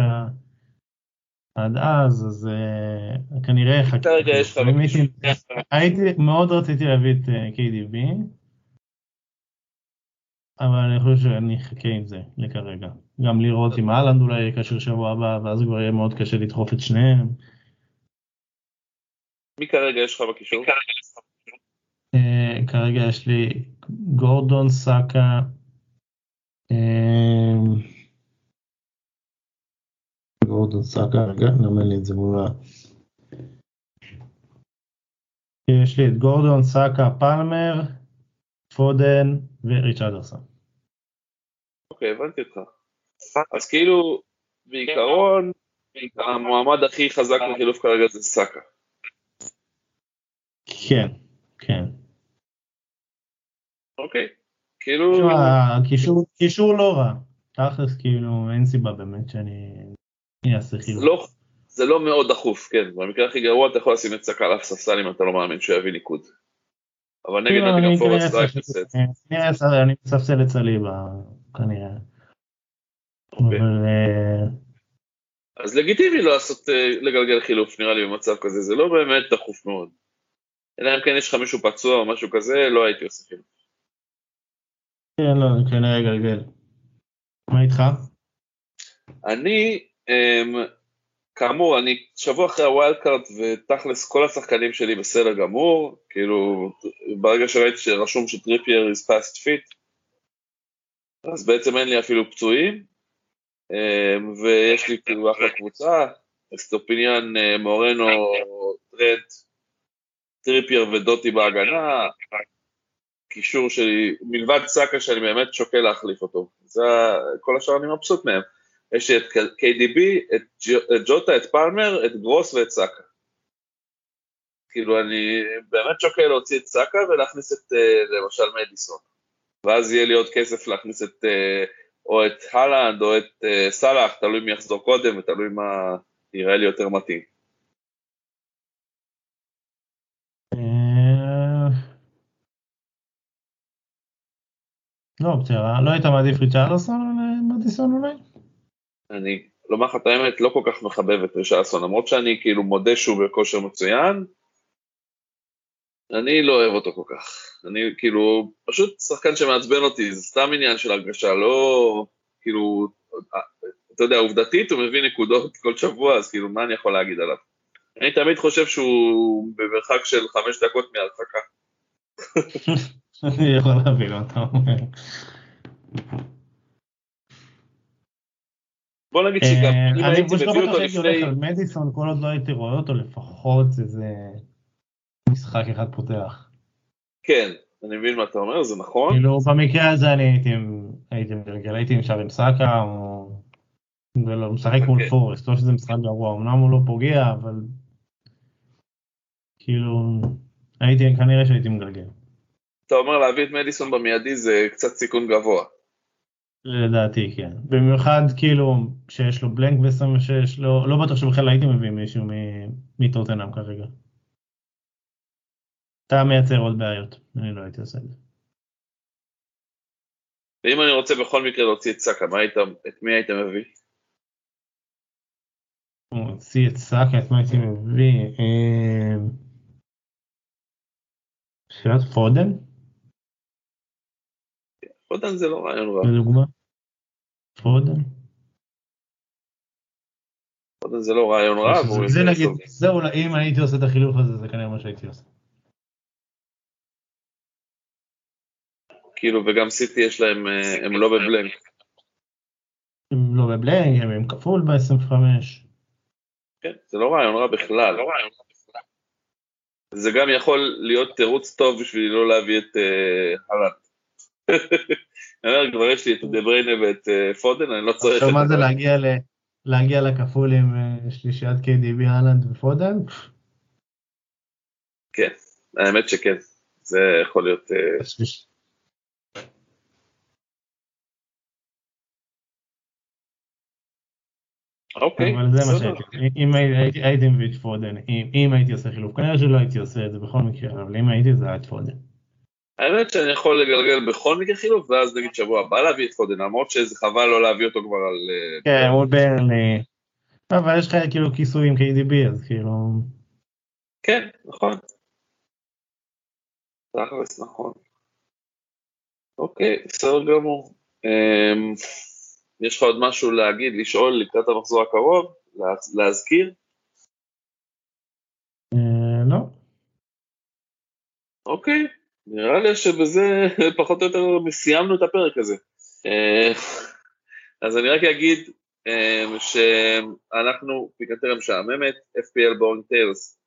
B: עד אז, אז uh, כנראה
A: לך...
B: הייתי, מאוד רציתי להביא את uh, אה, KDB, אבל אני חושב שאני אחכה עם זה לכרגע. גם לראות אם אהלנד אולי יהיה קשר שבוע הבא, ואז כבר יהיה מאוד קשה לדחוף את שניהם.
A: מי כרגע יש לך בקישור?
B: אה, כרגע יש לי גורדון, סאקה, אה, גורדון, סאקה, רגע, למה לי את זה מול יש לי את גורדון, סאקה, פלמר, פודן וריצ'רדרסון.
A: אוקיי, הבנתי אותך. אז כאילו, בעיקרון, המועמד הכי חזק לחילוף כרגע זה סאקה.
B: כן, כן.
A: אוקיי, כאילו...
B: קישור לא רע. תכלס כאילו אין סיבה באמת שאני אעשה חילוף.
A: לא, זה לא מאוד דחוף, כן. במקרה הכי גרוע אתה יכול לשים את סאקה על אף ספסל אם אתה לא מאמין שהוא יביא ניקוד. אבל נגד נוטינגרם פורסט לא זה.
B: אני מספסל את סליבה כנראה.
A: אוקיי. אה, אז לגיטימי לעשות, אה, לגלגל חילוף נראה לי במצב כזה, זה לא באמת דחוף מאוד. אלא אם כן יש לך מישהו פצוע או משהו כזה, לא הייתי עושה חילוף.
B: כן, לא, כנראה גלגל. מה איתך?
A: אני, אמ, כאמור, אני שבוע אחרי הווילד קארט ותכלס כל השחקנים שלי בסדר גמור, כאילו ברגע שראיתי שרשום שטריפייר is past fit, אז בעצם אין לי אפילו פצועים, אמ, ויש לי כאילו אחלה קבוצה, אסטופיניאן, אה, מורנו, טרנט, טריפייר ודוטי בהגנה, קישור שלי, מלבד סאקה שאני באמת שוקל להחליף אותו, זה כל השאר אני מבסוט מהם. יש לי את KDB, את ג'וטה, את פלמר, את גרוס ואת סאקה. כאילו אני באמת שוקל להוציא את סאקה ולהכניס את אה, למשל מדיסון. ואז יהיה לי עוד כסף להכניס את אה, או את הלנד או את סאלח, תלוי מי יחזור קודם ותלוי מה יראה לי יותר מתאים.
B: אה, לא בסדר, לא היית מעדיף ריצ'רלסון או מדיסון אולי?
A: אני לומר לך את האמת, לא כל כך מחבב את ריצ'רלסון, למרות שאני כאילו מודה שהוא בכושר מצוין, אני לא אוהב אותו כל כך. אני כאילו, פשוט שחקן שמעצבן אותי, זה סתם עניין של הרגשה, לא, כאילו, אתה יודע, עובדתית הוא מביא נקודות כל שבוע, אז כאילו, מה אני יכול להגיד עליו? אני תמיד חושב שהוא במרחק של חמש דקות מהרחקה. (laughs)
B: אני יכול להבין אומר.
A: בוא נגיד שגם
B: אה,
A: אם הייתי מביא אותו לפני...
B: מדיסון כל עוד לא הייתי רואה אותו לפחות איזה משחק אחד פותח.
A: כן, אני מבין מה אתה אומר, זה נכון.
B: כאילו במקרה הזה אני הייתי עם- הייתי מגלגל, הייתי עם סאקה, או... ולא, הוא משחק מול
A: אוקיי.
B: פורסט, לא שזה משחק גרוע, אמנם הוא לא פוגע, אבל כאילו, הייתי, כנראה שהייתי מגלגל,
A: אתה אומר להביא את מדיסון במיידי זה קצת סיכון גבוה.
B: לדעתי כן, במיוחד כאילו שיש לו בלנק ב-26, לא, לא בטוח שבכלל הייתי מביא מישהו מ- מטוטנאם כרגע. אתה מייצר עוד בעיות, אני לא הייתי עושה את זה.
A: ואם אני רוצה בכל מקרה להוציא את סאקה, את מי היית מביא?
B: הוא הוציא את סאקה, את מה הייתי מביא? אה, שאלת פודן,
A: פודן זה לא רעיון רע,
B: לדוגמה. פודן.
A: פודן זה לא רעיון רע,
B: זה נגיד. זה אולי, אם הייתי עושה את החילוף הזה, זה כנראה מה שהייתי עושה.
A: כאילו, וגם סיטי יש להם, אה, הם לא בבלנק.
B: הם לא בבלנק, הם עם כפול ב-25.
A: כן, זה לא רעיון רע בכלל. זה גם יכול להיות תירוץ טוב בשביל לא להביא את אה, הלנד. אני אומר, כבר יש לי את דה בריינה ואת אה, פודן, אני לא צריך
B: עכשיו מה זה. להגיע ל... להגיע לכפול עם אה, שלישיית KDB, אהלנד ופודן?
A: כן, האמת שכן, זה יכול להיות... אה, אוקיי,
B: אבל זה מה. שהייתי, אם הי- הייתי- מביא את פודן, אם הייתי עושה חילוף, כנראה שלא הייתי עושה את זה בכל מקרה, אבל אם הייתי זה היה את פודן.
A: האמת שאני יכול לגלגל בכל מקרה חילוף, ואז נגיד שבוע הבא להביא את פודן, למרות שזה חבל לא להביא אותו כבר על... אה,
B: כן, מול ברנלי. אבל יש לך כאילו כיסוי עם KDB, אז כאילו...
A: כן, נכון. תכלס, נכון. אוקיי, בסדר גמור. אמ, יש לך עוד משהו להגיד, לשאול לקראת המחזור הקרוב? לה- להזכיר?
B: אה, לא.
A: אוקיי, נראה לי שבזה (laughs) פחות או יותר סיימנו את הפרק הזה. אה, אז אני רק אגיד אה, שאנחנו פיקנטריה משעממת, FPL בורינג טיילס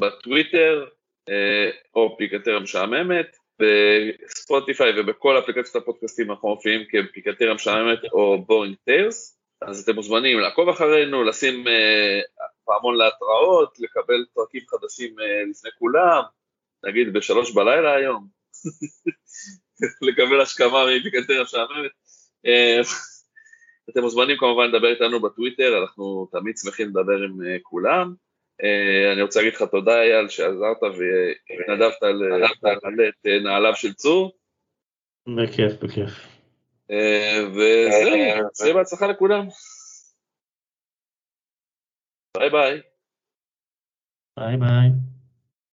A: בטוויטר, אה, או פיקנטריה משעממת, בספוטיפיי ובכל אפליקציות הפודקאסטים אנחנו מופיעים כפיקנטריה משעממת או בורינג טיילס, אז אתם מוזמנים לעקוב אחרינו, לשים פעמון להתראות, לקבל פרקים חדשים לפני כולם, נגיד בשלוש בלילה היום, (laughs) לקבל השכמה מפיקנטריה משעממת. אה, אתם מוזמנים כמובן לדבר איתנו בטוויטר, אנחנו תמיד שמחים לדבר עם אה, כולם. אה, אני רוצה להגיד לך תודה אייל שעזרת והתנדבת למלא את נעליו של צור,
B: בכיף, בכיף.
A: וזהו, שיהיה בהצלחה לכולם. ביי ביי.
B: ביי ביי.